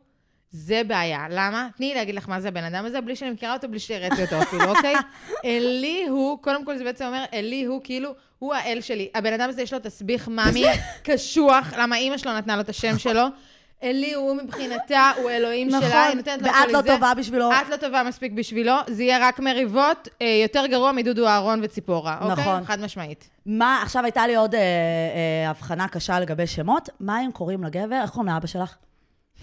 זה בעיה. למה? תני לי להגיד לך מה זה הבן אדם הזה, בלי שאני מכירה אותו, בלי שהראיתי אותו אפילו, אוקיי? <laughs> אליהו, קודם כל זה בעצם אומר, אליהו, כאילו, הוא האל שלי. הבן אדם הזה יש לו תסביך מאמי <laughs> קשוח, למה אימא שלו נתנה לו את השם שלו. אליהו, הוא מבחינתה, הוא אלוהים שלה, היא נכון. נותנת לו ואת לא לזה. טובה בשבילו. את לא טובה מספיק בשבילו, זה יהיה רק מריבות, אה, יותר גרוע מדודו אהרון וציפורה, אוקיי? נכון. חד משמעית. מה, עכשיו הייתה לי עוד אה, אה, הבחנה קשה לגבי שמות. מה אם קוראים לגבר? איך קוראים לאבא שלך?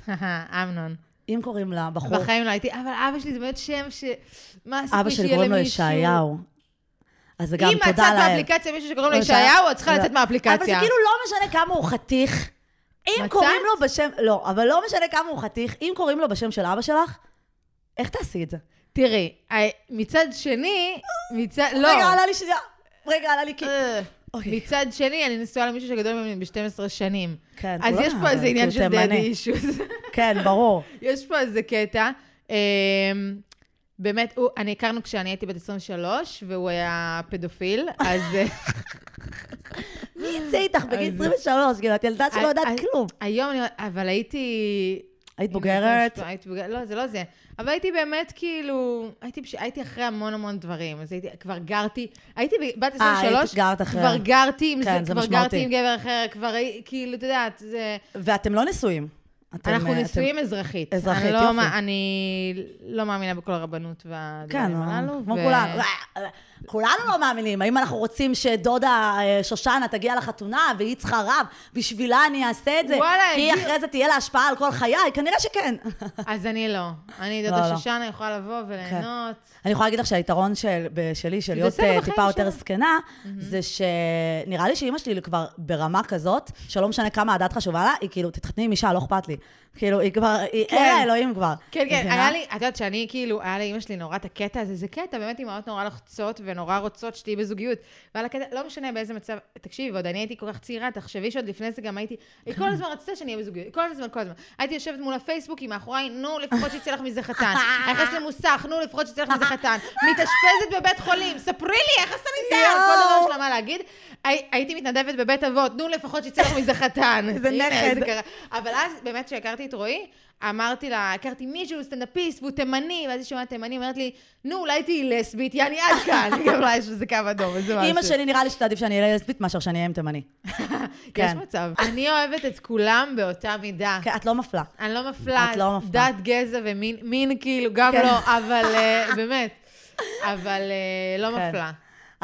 <laughs> אמנון. אם קוראים לבחור... בחיים לא הייתי, אבל אבא שלי זה באמת שם ש... מה הסיכוי אבא שלי שיהיה קוראים לו למישהו? ישעיהו. אז זה גם אם תודה מצאת לאל. באפליקציה מישהו שקוראים לו ישעיהו. את צריכה. לצאת מהאפליקציה. אבל זה כאילו לא משנה כמה הוא חתיך. אם מצאת? קוראים לו בשם... לא, אבל לא משנה כמה הוא חתיך, אם קוראים לו בשם של אבא שלך, איך תעשי את זה? תראי, אה, מצד שני, מצד... לא. רגע, עלה לי שנייה. רגע, עלה לי כי... אוקיי. מצד שני, אני נשואה למישהו שגדול ממני ב-12 שנים. כן, אז יש פה איזה עניין של דדי. אישוז. כן, ברור. <laughs> יש פה איזה קטע. אמ, באמת, הוא- אני הכרנו כשאני הייתי בת 23, והוא היה פדופיל, אז... מי יצא איתך בגיל אז- 23? כאילו, את ילדה שלא יודעת כלום. היום אני... אבל הייתי... היית בוגרת? הייתי בוגרת, לא, זה לא זה. אבל הייתי באמת כאילו, הייתי. הייתי אחרי המון המון דברים. אז הייתי, כבר גרתי, הייתי בת אה, 23, היית גרת אחרי. כבר גרתי עם כן, זה, זה כבר משמעותי. גרתי עם גבר אחר, כבר כאילו, את יודעת, זה... ואתם לא נשואים. אתם, אנחנו אה, אתם- נשואים אזרחית. אזרחית, אני לא, יופי. אני לא מאמינה בכל הרבנות כן, והדברים הללו. כמו ו- כולנו. כולנו לא מאמינים. האם אנחנו רוצים שדודה אה, שושנה תגיע לחתונה והיא צריכה רב, בשבילה אני אעשה את זה? וואלה, כי היא הגיע- אחרי זה תהיה לה השפעה על כל חיי? כנראה שכן. <laughs> אז אני לא. אני לא, דודה לא. שושנה יכולה לבוא וליהנות. אני יכולה להגיד לך שהיתרון של, שלי, של להיות אה, טיפה יותר. זקנה, זה שנראה לי שאימא שלי כבר ברמה כזאת, שלא משנה כמה הדת חשובה לה, היא כאילו, תתחתני עם אישה, לא אכפת לי. כאילו, היא כבר, היא כן. אין לה אלוהים כבר. כן, כן? היה לי, את יודעת שאני כאילו, היה לאימא שלי נורא את הקטע הזה, זה קטע, באמת אימהות נורא לחצות ונורא רוצות שתהיי בזוגיות. ועל הקטע, לא משנה באיזה מצב, תקשיבי, ועוד אני הייתי כל כך צעירה, תחשבי שעוד לפני זה גם הייתי, היא כל הזמן רצתה שאני אהיה בזוגיות, כל הזמן, כל הזמן. הייתי יושבת מול הפייסבוק, היא מאחוריי, נו, לפחות שיצא לך מזה חתן. <laughs> נכנסת למוסך, נו, לפחות שיצא לך מזה חתן. מתאשפזת בבית חולים, ספרי לי, איך הסניטר, כל דבר יואו. יש לה מה להגיד. הי- הייתי מתנדבת בבית אבות, נו, לפחות שיצא לך מזה חתן. איזה הנה, נכד. זה קרה. אבל אז, באמת, כשהכרתי את רועי, אמרתי לה, הכרתי מישהו, סטנדאפיסט, והוא תימני, ואז היא שומעת תימני, אומרת לי, נו, אולי תהיי לסבית, יעני עד כאן. <laughs> גם לה יש איזה קו אדום, איזה משהו. אימא שלי נראה לי שתעדיף שאני אהיה לסבית מאשר שאני אהיה עם תימני. <laughs> יש כן. מצב. אני אוהבת את כולם באותה מידה. כן, את לא מפלה. אני לא מפלה, את לא מפלה. דת, גזע ומין, מין כאילו, גם כן. לא, אבל אה, באמת. אבל אה, לא כן. מפלה.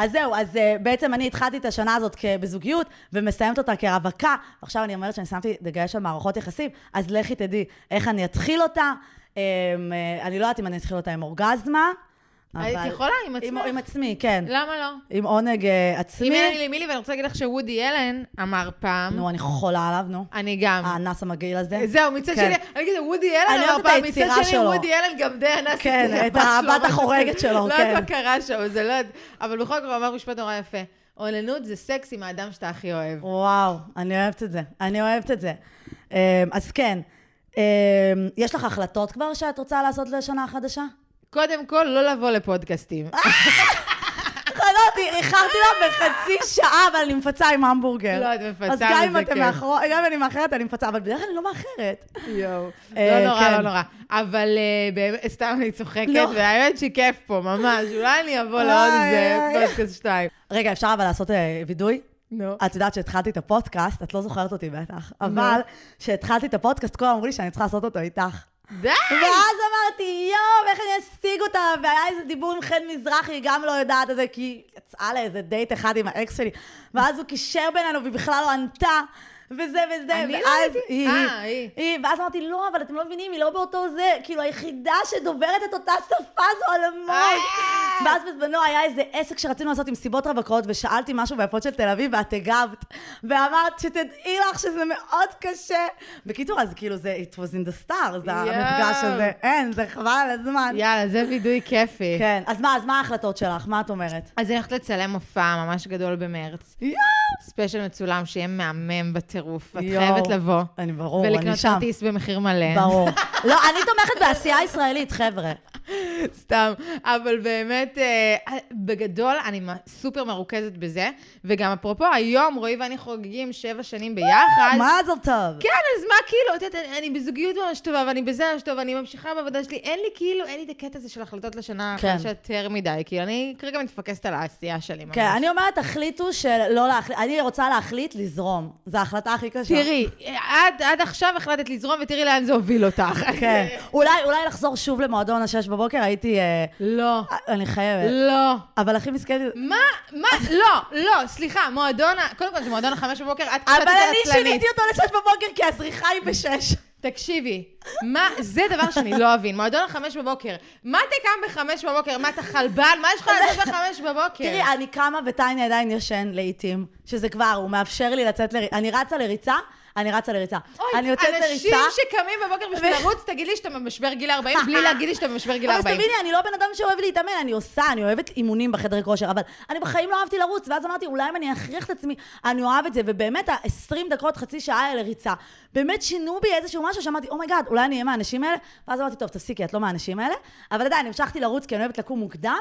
אז זהו, אז uh, בעצם אני התחלתי את השנה הזאת בזוגיות, ומסיימת אותה כרווקה. עכשיו אני אומרת שאני שמתי דגש על מערכות יחסים, אז לכי תדעי איך אני אתחיל אותה. Um, uh, אני לא יודעת אם אני אתחיל אותה עם אורגזמה, היית. יכולה עם עם, עצמך. עם עצמי, כן. למה לא? עם עונג uh, אם עצמי. אין לי מילי, ואני רוצה להגיד לך שוודי אלן אמר פעם, נו, אני חולה עליו, נו. אני גם. האנס המגעיל הזה. זהו, מצד כן. שני, אני אגיד, וודי אלן אמר פעם, מצד שני, שלו. וודי אלן גם די אנס כן, את הבת לא, החורגת שלו, לא כן. יודעת מה קרה שם, זה לא... אבל בכל זאת הוא אמר משפט נורא יפה. אוננות זה סקס עם האדם שאתה הכי אוהב. וואו, אני אוהבת את זה. אני אוהבת את זה. אמ, אז כן, אמ, יש לך החלטות כבר שאת רוצה לעשות לשנה החדשה? קודם כל, לא לבוא לפודקאסטים. <laughs> איחרתי לה בחצי שעה, אבל אני מפצה עם המבורגר. לא, את מפצה, אז גם אם אתם כיף. מאחור, גם אם אני מאחרת, אני מפצה, אבל בדרך כלל אני לא מאחרת. יואו. אה, לא נורא, כן. לא נורא. אבל אה, סתם אני צוחקת, לא. והאמת שכיף פה, ממש. אולי אני אבוא לעוד איזה. פודקאסט שתיים. רגע, אפשר אבל לעשות אה, וידוי? נו. את יודעת שהתחלתי את הפודקאסט, את לא זוכרת אותי בטח, אבל כשהתחלתי את הפודקאסט, כולם אמרו לי שאני צריכה לעשות אותו איתך. די! ואז אמרתי, יואו, איך אני אשיג אותה? והיה איזה דיבור עם חן מזרחי, גם לא יודעת את זה, כי יצאה לאיזה דייט אחד עם האקס שלי, ואז הוא קישר בינינו, והיא בכלל לא ענתה. וזה וזה, אני לא ואז הייתי- היא, אה, היא. היא, ואז אמרתי, לא, אבל אתם לא מבינים, היא לא באותו זה, כאילו, היחידה שדוברת את אותה שפה זו על המון. אה! ואז בזמנו היה איזה עסק שרצינו לעשות עם סיבות רווקות, ושאלתי משהו ביפות של תל אביב, ואת הגבת, ואמרת שתדעי לך שזה מאוד קשה. בקיצור, אז כאילו זה, it was in the stars, זה יואו. המפגש הזה. אין, זה חבל על הזמן. יאללה, זה וידוי כיפי. כן, אז מה, אז מה ההחלטות שלך? מה את אומרת? אז אני הולכת לצלם מופע ממש גדול במרץ. יואו! ספיישל מצולם שיהיה מהמם בטירוף. את. חייבת לבוא. אני ברור, אני ולקנות שם. כרטיס במחיר מלא. ברור. <laughs> לא, אני תומכת בעשייה ישראלית, חבר'ה. סתם. אבל באמת, אה, בגדול, אני סופר מרוכזת בזה. וגם אפרופו, היום רועי ואני חוגגים שבע שנים ביחד. מזל טוב. כן, אז מה כאילו, את יודעת, אני- בזוגיות ממש טובה, ואני בזה ממש טוב, ואני ממשיכה בעבודה שלי. אין לי כאילו, אין לי את הקטע הזה של החלטות לשנה כן. החדשה יותר מדי, כי אני כרגע מתפקסת על העשייה שלי ממש. כן, אני אומרת, תחליטו שלא להחליט, אני רוצה להחליט לזרום. זו ההחלטה הכי קשה. תראי, עד, עכשיו החלטת לזרום, ותראי לאן זה הוביל אותך. כן. אולי לחזור שוב למועדון השש בבוקר, הייתי... אה, לא. אני חייבת. לא. אבל הכי מסכנת... מה? מה? לא, לא, סליחה, מועדון, ה- קודם כל זה מועדון החמש בבוקר, את קצת אבל יותר אני עצלנית. שיניתי אותו לשש בבוקר, כי הזריחה היא בשש. תקשיבי, מה, זה דבר שאני לא אבין, מועדון החמש בבוקר. מה אתה קם בחמש בבוקר? מה, אתה חלבל? מה יש לך לעשות <laughs> בחמש בבוקר? תראי, אני קמה וטייני עדיין ישן לעיתים, שזה כבר, הוא מאפשר לי לצאת לריצה. אני רצה לריצה, אני רצה לריצה. אני יוצאת אנשים לריצה. שקמים בבוקר בשביל לרוץ, תגיד לי שאתה במשבר גיל 40, בלי <laughs> להגיד לי שאתה במשבר גיל אבל 40. תביני, אני לא בן אדם שאוהב להתאמן, אני עושה, אני אוהבת אימונים בחדר כושר, אבל אני בחיים לא אהבתי לרוץ, ואז אמרתי, אולי אם אני אכריח את עצמי, אני אוהב את זה, ובאמת ה-20 דקות, חצי שעה האלה ריצה, באמת שינו בי איזשהו משהו שאמרתי, oh my God, אולי אני אהיה מהאנשים האלה, ואז אמרתי, טוב, תפסיקי, את לא מהאנשים האלה, אבל עדיין, המשכתי לרוץ כי אני אוהבת לקום מוקדם,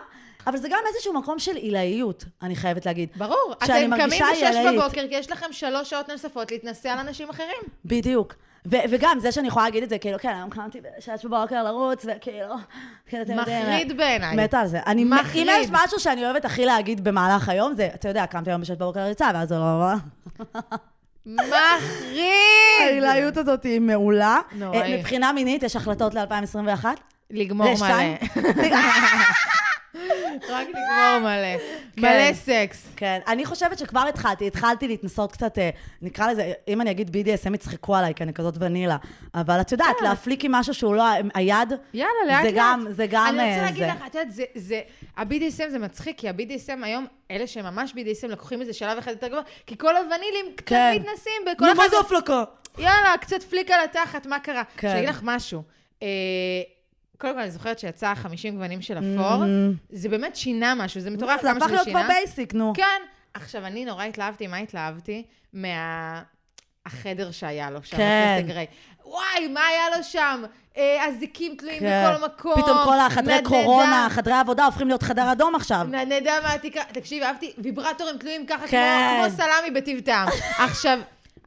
אבל זה גם איזשהו מקום של עילאיות, אני חייבת להגיד. ברור, שאני אתם קמים מרגישה בשש עילאית. בבוקר, כי יש לכם שלוש שעות נוספות להתנסה על אנשים אחרים. בדיוק. ו- וגם זה שאני יכולה להגיד את זה, כאילו, כן, היום קמתי בשש בבוקר לרוץ, וכאילו, כאילו, אתם יודעים, מחריד בעיניי. מתה על זה. אני, מחריד. אם יש משהו שאני אוהבת הכי להגיד במהלך היום, זה, אתה יודע, קמתי היום בשש בבוקר לריצה, ואז זה לא... מחריד! העילאיות הזאת היא מעולה. נוראי. אה, מבחינה מינית, יש החלטות ל-2021? לגמור? מלא. <laughs> רק לגמור מלא. כן. מלא סקס. כן, אני חושבת שכבר התחלתי, התחלתי להתנסות קצת, אה, נקרא לזה, אם אני אגיד BDS, הם יצחקו עליי, כי אני כזאת ונילה. אבל את יודעת, להפליק עם משהו שהוא לא היד, יאללה, לאט לאט. זה גם, אני אה, רוצה להגיד זה. לך, את יודעת, זה, ה-BDSM זה מצחיק, כי ה-BDSM היום, אלה שהם ממש BDSM, לקוחים איזה שלב אחד יותר גבוה, כי כל הוונילים קצת כן. מתנסים בכל נו, אחד... מה זה הפלקה? יאללה, קצת פליק על התחת, מה קרה? כן. שאני אגיד לך משהו. קודם כל, אני זוכרת שיצא 50 גוונים של אפור, זה באמת שינה משהו, זה מטורף Mm. זה כמה הפך שזה להיות שינה. כבר basic, נו. כן. עכשיו, אני נורא התלהבתי, מה התלהבתי? מה... החדר שהיה לו שם, כן. גריי. וואי, מה היה לו שם? אה, אזיקים תלויים כן. בכל מקום. פתאום כל החדרי נדנדה- קורונה, חדרי עבודה הופכים להיות חדר אדום עכשיו. נדנדה מהתקרה. תקשיב, אהבתי, ויברטורים תלויים ככה, כן. כמו, כמו סלמי בטיב טעם. <laughs> עכשיו,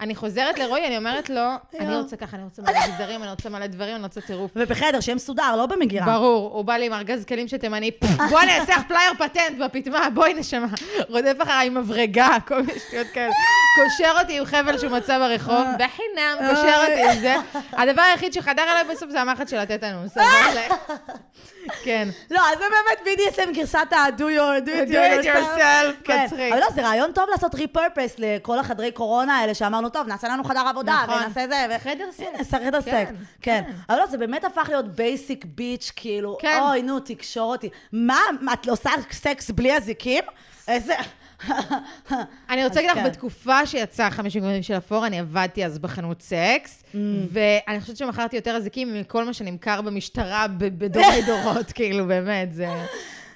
אני חוזרת לרועי, אני אומרת לו, אני רוצה ככה, אני רוצה מלא גזרים, אני רוצה מלא דברים, אני רוצה טירוף. ובחדר, שיהיה מסודר, לא במגירה. ברור, הוא בא לי עם ארגז כלים שתימני, בוא אני אעשה לך פלייר פטנט בפטמה, בואי נשמה. רודף אחריי עם מברגה, כל מיני שטויות כאלה. קושר אותי עם חבל שהוא מצא ברחוב, בחינם, קושר אותי עם זה. הדבר היחיד שחדר אליי בסוף זה המחט של הטטנוס. אבל- כן. לא, אז זה באמת BDSM גרסת ה-do your, do it yourself, כן. מצחיק. אבל לא, זה רעיון טוב לעשות repurpose לכל החדרי קורונה האלה, שאמרנו, טוב, נעשה לנו חדר עבודה, נכון. ונעשה זה. ו- חדר סקס. חדר כן, סקס, כן. כן. אבל לא, זה באמת הפך להיות basic bitch, כאילו, כן. אוי, נו, תקשור אותי. מה, מה, את עושה סקס בלי אזיקים? איזה... אני רוצה להגיד לך, כן. בתקופה שיצא 50 גוונים של אפור, אני עבדתי אז בחנות סקס, Mm. ואני חושבת שמכרתי יותר אזיקים מכל מה שנמכר במשטרה בדורי <laughs> דורות, כאילו, באמת, זה...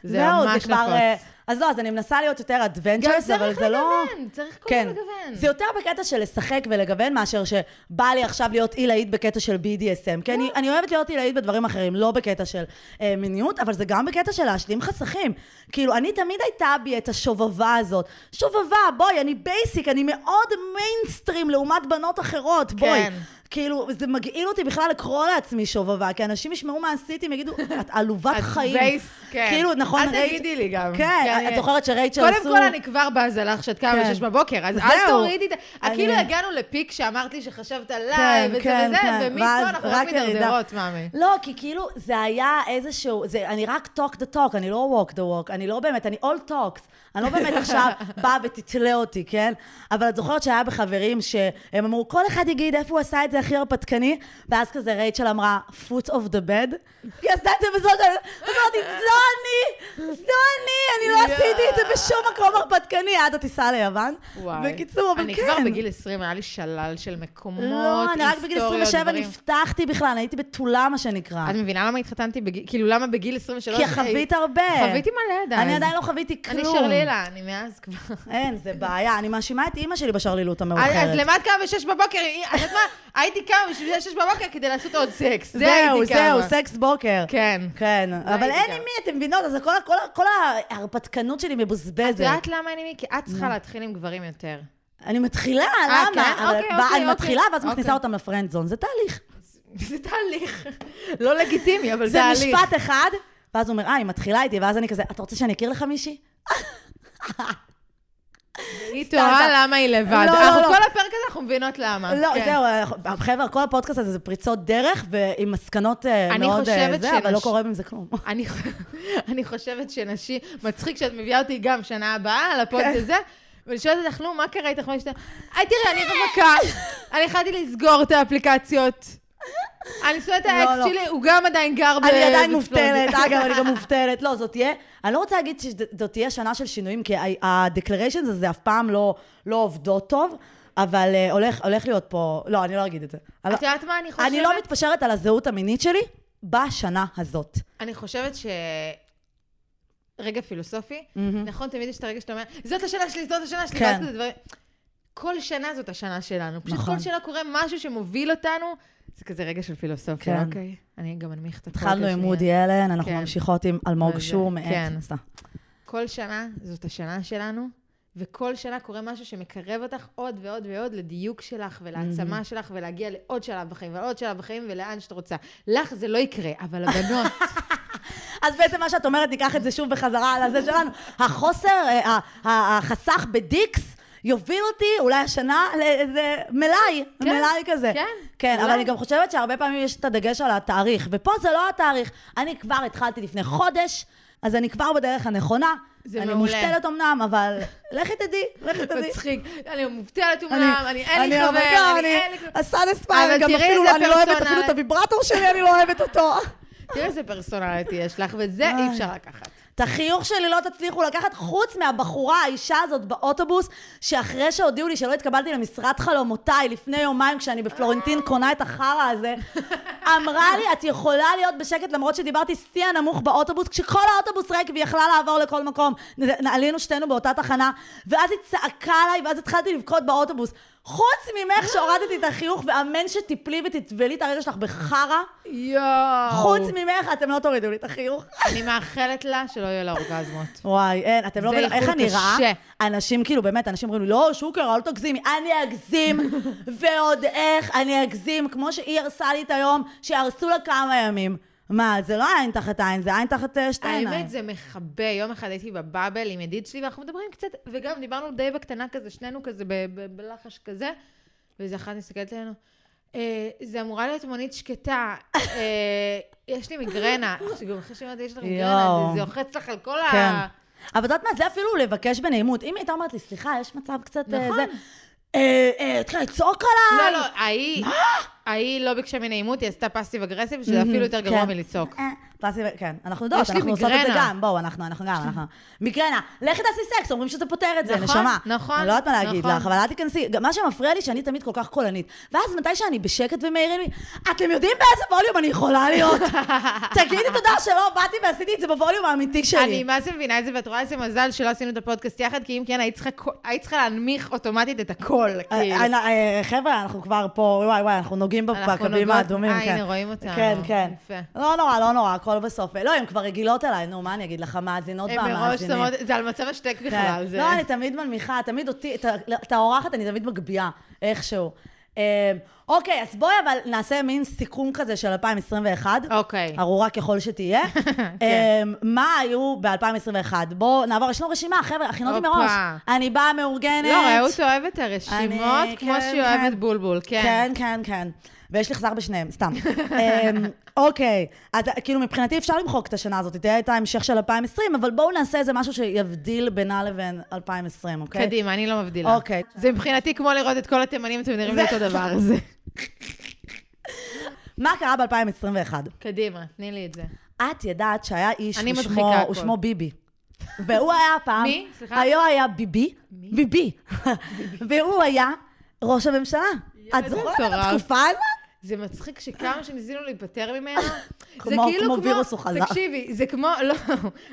ממש כבר... אה, נפוץ. אז לא, אז אני מנסה להיות יותר גם adventurous, אבל צריך זה לא... לגוון, צריך כל כן. לגוון. זה יותר בקטע של לשחק ולגוון, מאשר שבא לי עכשיו להיות עילאית בקטע של BDSM. כי אני, אני אוהבת להיות עילאית בדברים אחרים, לא בקטע של אה, מיניות, אבל זה גם בקטע של להשלים חסכים. כאילו, אני תמיד הייתה בי את השובבה הזאת. שובבה, בואי, אני בייסיק, אני מאוד מיינסטרים לעומת בנות אחרות, בואי. כן. כאילו, זה מגעיל אותי בכלל לקרוא לעצמי שובבה, כי אנשים ישמעו מה עשיתי, הם יגידו, את עלובת את חיים. בייס, כן. כאילו, נכון, אל רייצ'- תגידי לי גם. כן, את אני- זוכרת שרייצ'ל קודם עשו... כל, אני כבר בזה לך שאת קמה כן. בשש בבוקר, אז אל. תורידי את ה... כאילו הגענו לפיק שאמרת לי שחשבת עליי, כן, וזה כן, וזה. ומפה אנחנו רק. מדרדרות, מאמי. לא, כי כאילו זה היה איזשהו, אני רק talk the talk, אני לא walk the walk, אני לא באמת, אני all talks. אני לא באמת עכשיו באה ותתלה אותי, כן? אבל את זוכרת שהיה בחברים שהם אמרו, כל אחד יגיד איפה הוא עשה את זה הכי הרפתקני, ואז כזה רייצ'ל אמרה, foot of the bed. היא עשתה את זה בזאת, אמרתי, זו אני, זו אני, אני לא עשיתי את זה בשום מקום הרפתקני עד הטיסה ליוון. בקיצור, אבל אני כן. כבר בגיל 20, היה לי שלל של מקומות, לא, אני רק בגיל היסטוריות, 27 דברים. נפתחתי בכלל, אני הייתי בתולה, מה שנקרא. את מבינה למה התחתנתי כאילו למה בגיל 23? כי חווית הרבה. חוויתי מלא עדיין. אני עדיין לא חוויתי כלום. אני שרלילה, אני מאז כבר. אין, זה בעיה. אני מאשימה את אימא שלי בשרלילות המאוחרת. אז למה את קמה בשש בבוקר? את יודעת מה? הייתי קמה בשביל שש בבוקר כדי לעשות עוד סקס. זה זהו. זהו, סקס בוקר. כן. כן, אבל אין. עם מי, אתם מבינות? אז כל ההרפתקנות שלי את מבוזבזת. יודעת למה אין לי מי? כי את צריכה להתחיל עם גברים יותר. אני מתחילה, אה, למה? כן? אוקיי, אוקיי, אני מתחילה, אוקיי. ואז מכניסה. אותם לפרנד זון. זה תהליך. זה תהליך. <laughs> לא לגיטימי, אבל זה זה תהליך. משפט אחד, ואז הוא אומר, אה, היא מתחילה איתי, ואז אני כזה, אתה רוצה שאני אכיר לך מישהי? <laughs> היא תוהה. למה היא לבד. לא, לא, אנחנו לא. כל הפרק הזה אנחנו מבינות למה. לא, כן. זהו, חבר'ה, כל הפודקאסט הזה זה פריצות דרך, ועם מסקנות אה, מאוד אה, זה, אבל לא קורה עם זה כלום. <laughs> אני, חושבת שנשים, מצחיק שאת מביאה אותי גם שנה הבאה לפודקאסט הזה, ואני שואלת אותך, נו, מה קרה איתך? מה שאתה... היי, תראי, אני רווקה, אני החלטתי לסגור את האפליקציות. אני שונאת את לא, האקס לא. שלי, הוא גם עדיין גר ב... אני עדיין. מובטלת, אגב, אני גם מובטלת. לא, זאת תהיה, אני לא רוצה להגיד שזאת תהיה שנה של שינויים, כי ה-declarations הזה אף פעם לא לא עובדות טוב, אבל אה, הולך הולך להיות פה, לא, אני לא אגיד את זה. את לא- יודעת מה אני חושבת? אני לא מתפשרת על הזהות המינית שלי בשנה הזאת. אני חושבת ש... רגע פילוסופי, נכון, תמיד יש את הרגע שאתה אומר, זאת השנה שלי, זאת השנה שלי, כן. ואז כזה דברים... כל שנה זאת השנה שלנו. פשוט נכון. כל שנה קורה משהו שמוביל אותנו, זה כזה רגע של פילוסופיה, כן. אוקיי? אני גם אנמיך את התחלנו עם. וודי אלן, אנחנו כן. ממשיכות עם אלמוג וזה, שור מעץ. כן. סתם. כל שנה זאת השנה שלנו, וכל שנה קורה משהו שמקרב אותך עוד ועוד ועוד לדיוק שלך ולהעצמה שלך, ולהגיע לעוד שלב בחיים ועוד שלב בחיים ולאן שאת רוצה. לך זה לא יקרה, אבל הבנות, <laughs> אז בעצם מה שאת אומרת, ניקח את זה שוב בחזרה על הזה שלנו. החוסר, אה, החסך ב dicks יוביל אותי אולי השנה לאיזה מלאי, כן, מלאי כזה. כן, כן, אבל אולי. אני גם חושבת שהרבה פעמים יש את הדגש על התאריך, ופה זה לא התאריך. אני כבר התחלתי לפני חודש, אז אני כבר בדרך הנכונה. זה אני מעולה. מובטלת אמנם, אבל לכי תדעי, לכי תדעי. מצחיק. אני מובטלת אומנם, אני אין לי אני חבר, oh my God, אני אין לי... ה Satisfyer, אבל גם תראי אפילו, אני לא אוהבת. אפילו את הוויברטור שלי, אני לא אוהבת אותו. תראה איזה פרסונליטי יש לך, וזה אי אפשר לקחת. את החיוך שלי לא תצליחו לקחת, חוץ מהבחורה, האישה הזאת באוטובוס, שאחרי שהודיעו לי שלא התקבלתי למשרד חלומותיי לפני יומיים, כשאני בפלורנטין קונה את החרא הזה, <laughs> אמרה לי, את יכולה להיות בשקט למרות שדיברתי שיא הנמוך באוטובוס, כשכל האוטובוס ריק והיא יכלה לעבור לכל מקום. נ- עלינו שתינו באותה תחנה, ואז היא צעקה עליי, ואז התחלתי לבכות באוטובוס. חוץ ממך שהורדתי את החיוך, ואמן שתיפלי ותטבלי את הרגע שלך בחרא, יואו. חוץ ממך אתם לא תורידו לי את החיוך. אני מאחלת לה שלא יהיו לה אורגזמות. וואי, אין, אתם לא מבינים, איך אני רעה? קשה. אנשים כאילו, באמת, אנשים אומרים לי, לא, שוקר, אל תגזימי. אני אגזים, <laughs> ועוד איך, אני אגזים, כמו שהיא הרסה לי את היום, שהרסו לה כמה ימים. מה, זה לא עין תחת עין, זה עין תחת אה, שתי עיניים. האמת, זה מכבה. יום אחד הייתי בבאבל עם ידיד שלי, ואנחנו מדברים קצת, וגם דיברנו די בקטנה כזה, שנינו כזה בלחש כזה, ואיזה אחת מסתכלת עלינו, "אה, זה אמורה להיות מונית שקטה, אה, יש לי מיגרנה. גם אחרי שאמרתי, יש לך מיגרנה. זה לוחץ לך על כל כן. ה... אבל את יודעת מה, זה אפילו לבקש בנעימות. אם הייתה אומרת לי, סליחה, יש מצב קצת... נכון. התחילה לצעוק עליי. לא, לא, ההיא... ההיא לא ביקשה ממני בנעימות, היא עשתה passive aggressive, שזה אפילו יותר גרוע כן. מלצעוק. אה, passive, כן. אנחנו יודעות, אנחנו עושות את זה. גם. בואו, אנחנו, אנחנו גם, אנחנו... מיגרנה. לכי תעשי סקס, אומרים שזה פותר את זה, נכון, נשמה. נכון, אני לא יודעת מה להגיד נכון. לך, אבל אל תיכנסי. מה שמפריע לי, שאני תמיד כל כך קולנית. ואז מתי שאני בשקט ומעירים לי, אתם יודעים באיזה ווליום אני יכולה להיות? <laughs> תגידי תודה שלא באתי ועשיתי את זה בווליום האמיתי שלי. אני מה זה מבינה את זה, ואת רואה איזה מזל שלא עשינו את הפודקאסט יחד, כי אם כן, היית צריכה להנמיך אוטומטית את הכל, כאילו. אה, אה, חבר'ה, אנחנו כבר פה, וואי וואי, אנחנו נוגעים אנחנו בקווים האדומים, אה, כן. הנה, רואים אותנו. כן, כן. יפה. לא נורא, לא נורא, הכל בסוף. לא, הן כבר רגילות אליי, נו, מה אני אגיד לך, המאזינות הם מראש והמאזינים. שמות, זה על מצב השתק כן. בכלל. לא, אני תמיד מנמיכה, תמיד אותי, את האורחת אני תמיד מגביה, איכשהו. אה, אוקיי, אז בואי אבל נעשה מין סיכום כזה של 2021. אוקיי. ארורה ככל שתהיה. <laughs> אה, מה היו ב-2021? בואו נעבור, יש לנו רשימה, חבר'ה, הכינותי. מראש. אני באה מאורגנת. לא, רעות אוהבת את הרשימות, כמו כן, שהיא כן. אוהבת בולבול, כן. כן, כן, כן. ויש לי חזר בשניהם, סתם. <laughs> אמ, אוקיי, אז כאילו מבחינתי אפשר למחוק את השנה הזאת, תהיה את ההמשך של 2020, אבל בואו נעשה איזה משהו שיבדיל בינה לבין 2020, אוקיי? קדימה, אני לא מבדילה. אוקיי. זה מבחינתי כמו לראות את כל התימנים, אתם נראים לי אותו דבר, זה. <laughs> מה קרה ב-2021? קדימה, תני לי את זה. את ידעת שהיה איש, אני הוא מדחיקה שמו- הכל. הוא שמו ביבי. והוא היה פעם... מי? סליחה? היו היה ביבי. ביבי. <laughs> והוא היה ראש הממשלה. את זוכרת את. התקופה הזאת? זה מצחיק שכמה שניסינו להיפטר ממנו, זה כאילו כמו כמו... וירוס הוא חזר. תקשיבי, זה כמו... לא,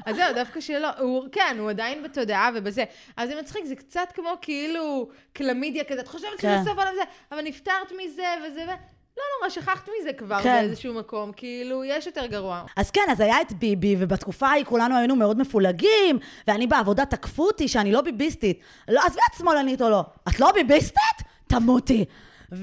אז זהו, דווקא שלא. הוא, כן, הוא עדיין בתודעה ובזה. אבל זה מצחיק, זה קצת כמו כאילו קלמידיה כזה. את חושבת כן. שזה סוף העולם זה, אבל נפטרת מזה וזה ו... לא נורא, שכחת מזה כבר כן. באיזשהו מקום. כאילו, יש יותר גרוע. אז כן, אז היה את ביבי, ובתקופה ההיא כולנו היינו מאוד מפולגים, ואני בעבודה תקפו אותי שאני לא ביביסטית. לא, עזבי את שמאלנית או לא. את לא ביביסטית? תמותי.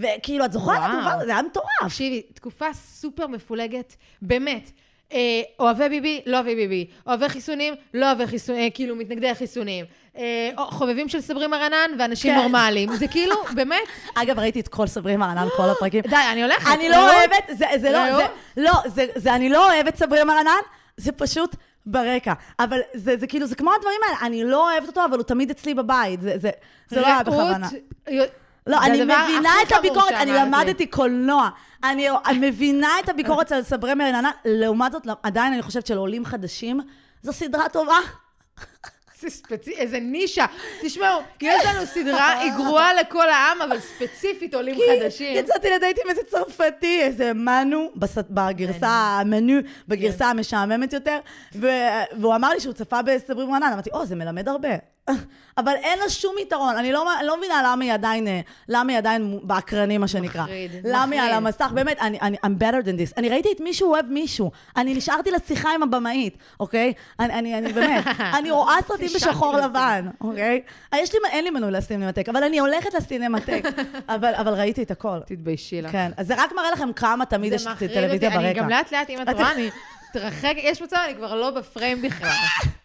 וכאילו, את זוכרת את וואו. זה היה מטורף. תקשיבי, תקופה סופר מפולגת, באמת. אה, אוהבי ביבי, לא אוהבי ביבי. אוהבי חיסונים, לא אוהבי חיסונים, אה, כאילו מתנגדי חיסונים. אה, או- חובבים של סברי מרנן ואנשים כן. נורמליים. זה כאילו, <laughs> באמת, אגב, ראיתי את כל סברי מרנן, כל הפרקים. די, אני הולכת. אני לא? אוהבת, זה, זה לא? זה, לא, זה, זה, אני לא אוהבת סברי מרנן, זה פשוט ברקע. אבל זה, זה כאילו, זה כמו הדברים האלה, אני לא אוהבת אותו, אבל הוא תמיד אצלי בבית. זה, זה, זה לא היה בכוונה. לא, אני מבינה את הביקורת, אני. למדתי קולנוע. אני מבינה את הביקורת על סברי מרננה, לעומת זאת, עדיין אני חושבת שלעולים חדשים, זו סדרה טובה. זה ספציפי, איזה נישה. תשמעו, יש לנו סדרה, <laughs> היא גרועה לכל העם, אבל ספציפית עולים חדשים. יצאתי לדייט עם איזה צרפתי, איזה מנו, בגרסה המנו, בגרסה המשעממת יותר, והוא אמר לי שהוא צפה בסברי מרנן, אמרתי, או, זה מלמד הרבה. אבל אין לה שום יתרון, אני לא, לא מבינה למה היא עדיין, אה, למה היא עדיין באקרנים, מה שנקרא. מחריד, למה היא על מחריד. המסך, באמת, אני, אני, I'm better than this. אני ראיתי את מישהו אוהב מישהו, אני נשארתי לשיחה עם הבמאית, אוקיי? אני, אני, אני באמת, <laughs> אני רואה סרטים בשחור. לבן, אוקיי? יש לי, אין לי מנוי לסינמטק, אבל אני הולכת לסינמטק, <laughs> אבל, אבל ראיתי את הכל. תתביישי לך. כן, אז זה רק מראה לכם כמה תמיד יש מחריד טלוויזיה אותי. אני ברקע. גם לאט לאט, אם את רואה, אני מתרחקת, יש מצב, אני כבר לא בפריים בכלל. <laughs>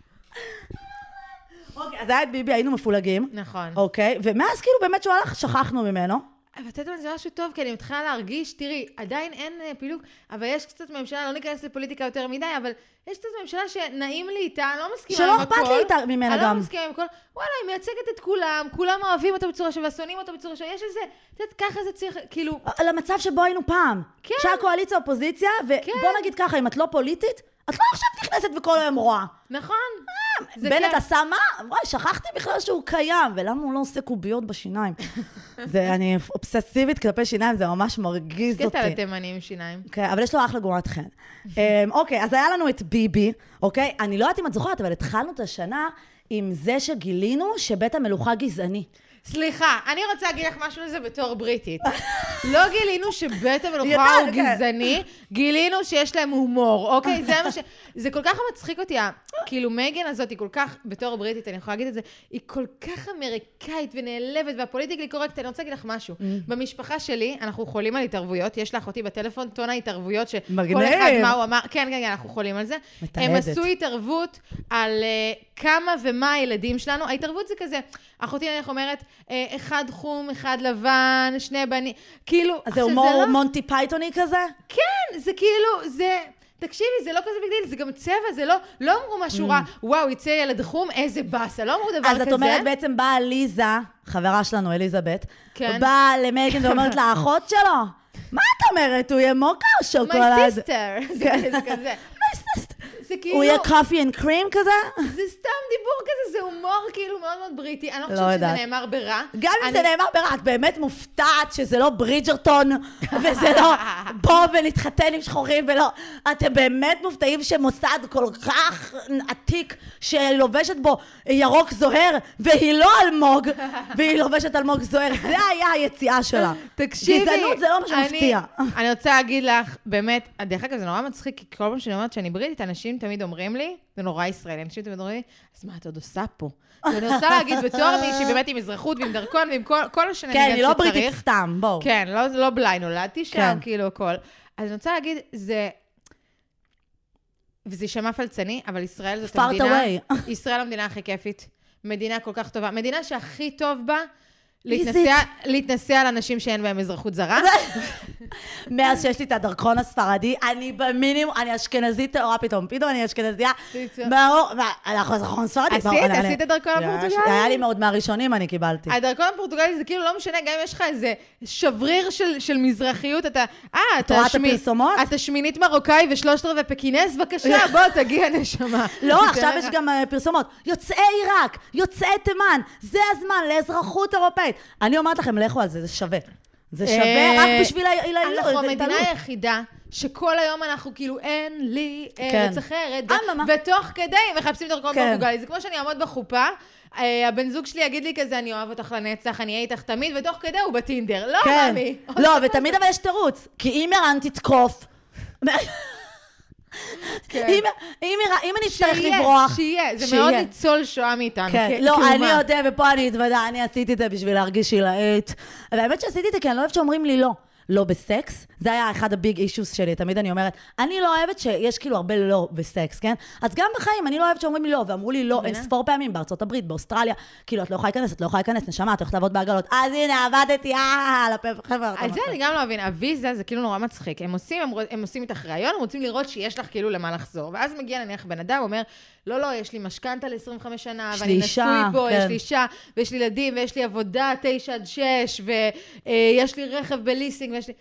אוקיי, אז היה את ביבי, היינו מפולגים, נכון. אוקיי? ומאז כאילו באמת שהוא הלך, שכחנו ממנו. אבל את יודעת, זה משהו טוב, כי אני מתחילה להרגיש, תראי, עדיין אין אה, פילוג, אבל יש קצת ממשלה, לא ניכנס לפוליטיקה יותר מדי, אבל יש קצת ממשלה שנעים לי איתה, אני לא מסכימה שלא עם הכל. אכפת לי איתה- ממנה אני גם. לא מסכימה עם הכל. וואלה, היא מייצגת את כולם, כולם אוהבים אותה בצורה שווה, שונאים אותה בצורה שווה, יש איזה, את יודעת, ככה זה צריך, כאילו, למצב שבו היינו פעם. כן. שהיה קואליציה אופוזיציה, ובוא נגיד ככה, אם את לא פוליטית, את לא עכשיו נכנסת וכל היום רואה. נכון. בנט כן. עשה מה? וואי, שכחתי בכלל שהוא קיים, ולמה הוא לא עושה קוביות בשיניים? <laughs> זה, אני אובססיבית כלפי שיניים, זה ממש מרגיז אותי. קטע לתימנים עם שיניים. כן, אבל יש לו אחלה גורת חן. אמ, אוקיי, אז היה לנו את ביבי, אוקיי? אני לא יודעת אם את זוכרת, אבל התחלנו את השנה עם זה שגילינו שבית המלוכה גזעני. סליחה, אני רוצה להגיד לך משהו על זה בתור בריטית. <laughs> לא גילינו שבית המלוכה הוא כן. גזעני, גילינו שיש להם הומור, אוקיי? זה מה ש... <laughs> זה כל כך מצחיק אותי, כאילו מייגן הזאת היא כל כך, בתור בריטית, אני יכולה להגיד את זה, היא כל כך אמריקאית ונעלבת, וה politically correct, אני רוצה להגיד לך משהו. Mm. במשפחה שלי, אנחנו חולים על התערבויות, יש לאחותי בטלפון טון ההתערבויות, שכל. אחד מה הוא אמר, כן, כן, כן, אנחנו חולים על זה. הם. עשו התערבות על uh, כמה ומה הילדים שלנו. ההתערבות זה כזה, אחותי נניח אומרת, אה, אחד חום, אחד לבן, שני בנים, כאילו, אז זה הומור לא- מונטי פייתוני כזה? כן, זה כאילו, זה... תקשיבי, זה לא כזה big deal, זה גם צבע, זה לא, לא אמרו משהו רע, וואו, יצא ילד חום, איזה באסה, לא אמרו דבר Mm. אז כזה. את אומרת, בעצם באה ליזה, חברה שלנו, אליזבת, כן. באה למייגן ואומרת לה, האחות שלו, מה את אומרת? הוא יהיה מוקה או My שוקולד? sister. <laughs> זה כן. זה כזה. <laughs> זה כאילו... הוא יהיה coffee and cream כזה? זה סתם דיבור כזה, זה הומור כאילו מאוד מאוד בריטי. אני לא לא חושבת שזה. נאמר ברע. גם אם זה נאמר ברע, את באמת מופתעת שזה לא ברידג'רטון, <laughs> וזה לא בוא ונתחתן עם שחורים ולא... אתם באמת מופתעים שמוסד כל כך עתיק, שלובשת בו ירוק זוהר, והיא לא אלמוג, <laughs> והיא לובשת אלמוג זוהר, זה היה היציאה שלה. תקשיבי, גזענות זה לא מה אני- שמפתיע. אני רוצה להגיד לך, באמת, דרך אגב, זה נורא מצחיק, כי כל פעם שאני אומרת שאני בריטית, אנשים תמיד אומרים לי, זה נורא ישראלי, אנשים תמיד אומרים לי, אז מה את עוד עושה פה? <laughs> ואני רוצה להגיד, בתור <laughs> מישהי באמת עם אזרחות ועם דרכון ועם כל- כל השנניגן כן, היא לא שצריך, בריטית סתם, בואו. כן, לא, לא בליי, נולדתי שם, כן. כאילו, הכל. אז אני רוצה להגיד, זה... וזה יישמע פלצני, אבל ישראל זאת המדינה... away. <laughs> ישראל המדינה הכי כיפית. מדינה כל כך טובה. מדינה שהכי טוב בה להתנסה, על אנשים שאין בהם אזרחות זרה. <laughs> <laughs> מאז שיש לי את הדרכון הספרדי, אני במינימום, אני אשכנזית טהורה פתאום. פתאום אני אשכנזייה. ברור, מה, אנחנו דרכון ספרדי. עשית? עשית דרכון הפורטוגלי? היה לי מאוד מהראשונים, אני קיבלתי. הדרכון הפורטוגלי זה כאילו לא משנה, גם אם יש לך איזה שבריר של, של מזרחיות, אתה... אה, אתה רואה את שמי- הפרסומות? אתה שמינית מרוקאי ושלושת רבעי פקינס? בבקשה, <laughs> בוא, תגיע נשמה. לא, עכשיו. יש גם אה, פרסומות. יוצאי עיראק, יוצאי תימן, זה הזמן לאזרחות אירופאית. אני אומרת לכם, לכו על זה, זה שווה. זה שווה אה, רק בשביל ה... ה- אנחנו המדינה. היחידה שכל היום אנחנו כאילו, אין לי כן. ארץ אחרת, אממה. ותוך כדי מחפשים דרכון כן. פורטוגלי. זה כמו שאני אעמוד בחופה, אה, הבן זוג שלי יגיד לי כזה, אני אוהב אותך לנצח, אני אהיה איתך תמיד, ותוך כדי הוא בטינדר. לא, כן. מאמי. לא, ותמיד אבל יש תירוץ. כי אם ערן תתקוף... כן. אם אם ערן- אם אני אצטרך לברוח... שיהיה, זה שיהיה. מאוד ניצול שואה מאיתנו. כן, כ- לא. אני יודע, ופה אני אתוודה, אני עשיתי את זה בשביל להרגיש עילאית. והאמת שעשיתי את זה כי אני לא אוהבת שאומרים לי לא. לא בסקס, זה היה אחד הביג אישוס שלי, תמיד אני אומרת, אני לא אוהבת שיש כאילו הרבה לא בסקס, כן? אז גם בחיים, אני לא אוהבת שאומרים לי לא, ואמרו לי לא אין? ספור פעמים, בארצות הברית, באוסטרליה, כאילו, את לא יכולה להיכנס, את לא יכולה להיכנס, נשמה, את הולכת לעבוד בעגלות. אז הנה, עבדתי, אה, על הפה, חבר'ה. על זה אני גם לא מבין, הוויזה זה כאילו נורא מצחיק. הם עושים, הם, רוצ- הם עושים איתך ראיון, הם רוצים לראות שיש לך כאילו למה לחזור. ואז מגיע נניח בן אדם, אומר, לא, לא, יש לי משכנתה ל-25 שנה, ואני נשוי פה, כן. יש לי אישה, ויש לי ילדים, ויש לי עבודה 9 עד 6, ויש לי רכב בליסינג, ויש לי...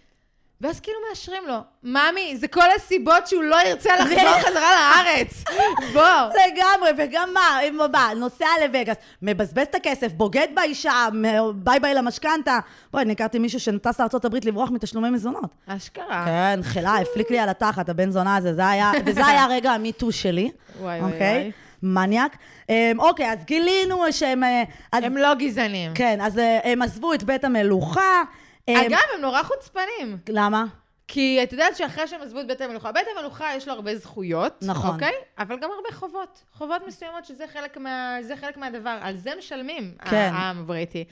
ואז כאילו מאשרים לו, ממי, זה כל הסיבות שהוא לא ירצה לחזור <laughs> חזרה לארץ. בוא. לגמרי, וגם מה, אם הוא בא, נוסע לווגאס, מבזבז את הכסף, בוגד באישה, bye bye למשכנתה. בואי, אני הכרתי מישהו שטס לארה"ב לברוח מתשלומי מזונות. אשכרה. כן, חילה, הפליק לי על התחת, הבן זונה הזה, זה היה, <laughs> וזה היה רגע ה Me Too שלי. וואי, וואי, אוקיי? וואי. מניאק. אמ, אוקיי, אז גילינו שהם... אה, אז- הם לא גזענים. כן, אז אה, הם עזבו את בית המלוכה. אמ, אגב, הם נורא חוצפנים. למה? כי את יודעת שאחרי שהם עזבו את בית המלוכה, בית המלוכה יש לו הרבה זכויות, נכון. אוקיי? אבל גם הרבה חובות. חובות מסוימות שזה חלק, מה, זה חלק מהדבר. על זה משלמים, כן. העם הבריטי.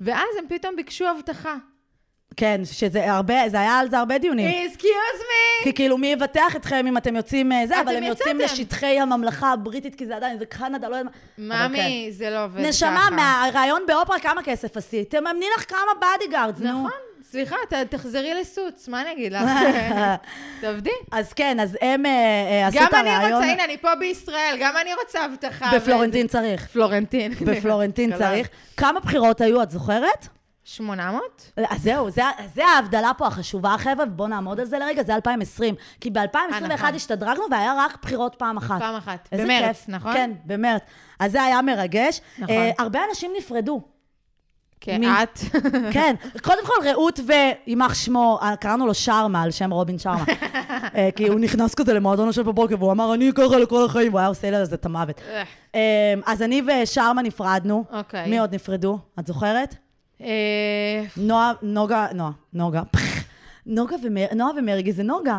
ואז הם פתאום ביקשו הבטחה. כן, שזה הרבה, זה היה על זה הרבה דיונים. Excuse me! כי כאילו, מי יבטח אתכם אם אתם יוצאים אה, זה, אבל הם יוצאים. לשטחי הממלכה הבריטית, כי זה עדיין, זה קנדה, לא יודעת מה. אבל כן. ממי, זה לא עובד ככה. נשמה, מהריאיון באופרה, כמה כסף עשית? תממני לך כמה bodyguards, נו. נכון, סליחה, ת, תחזרי ל Suits, מה אני אגיד לך? <laughs> תעבדי. אז כן, אז הם אה, אה, עשו גם את אני הריאיון... רוצה, הנה, אני פה בישראל, גם אני רוצה אבטחה. בפלורנטין צריך. פלורנטין. בפלורנטין. <laughs> צריך. כמה בחירות היו, את זוכרת? 800? אז זהו, זה, זה ההבדלה פה החשובה, חבר'ה, ובואו נעמוד על זה לרגע, זה 2020. כי אה, ב-2021 נכון. השתדרגנו והיה רק בחירות פעם אחת. פעם אחת. במרץ, כיף. נכון? כן, במרץ. אז זה היה מרגש. נכון. אה, הרבה אנשים נפרדו. כן, מי? את. <laughs> כן, קודם כל רעות ויימח שמו, אה, קראנו לו שרמה, על שם רובין שרמה. <laughs> אה, כי הוא נכנס כזה למועדון השם בבוקר, והוא אמר, אני ככה לכל החיים, הוא היה עושה לזה את המוות. אה, אה, אז אני ושרמה נפרדנו. אוקיי. מי עוד נפרדו? את זוכרת? אה, נועה, נוגה, נועה, נוגה. נוגה ומר... נועה ומרגי זה נוגה.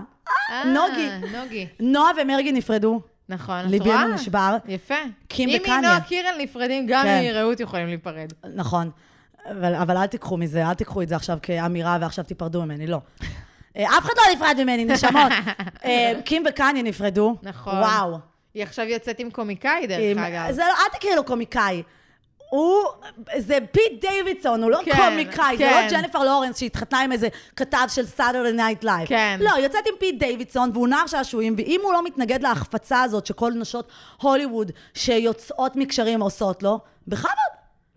אה, נוגי. נוגי. נועה ומרגי נפרדו. נכון, את רואה? נשבר. יפה. קים אם וקניה. נועה קירל נפרדים, גם כן. מרעות יכולים להיפרד. נכון. אבל, אבל אל תיקחו מזה, אל תיקחו את זה עכשיו כאמירה ועכשיו תיפרדו ממני, לא. אה, אף אחד לא נפרד ממני, נשמות. <laughs> קים וקניה נפרדו. נכון. וואו. היא עכשיו יוצאת עם קומיקאי, דרך אגב. זה לא, אל תקראי לו קומיקאי. הוא, זה פיט דיווידסון, הוא לא כן, קומיקאי, זה כן. לא ג'ניפר לורנס שהתחתנה עם איזה כתב של Saturday Night Live. כן. לא, יוצאת עם פיט דיווידסון והוא נער שעשועים, ואם הוא לא מתנגד להחפצה הזאת שכל נשות הוליווד שיוצאות מקשרים עושות לו, בכבוד.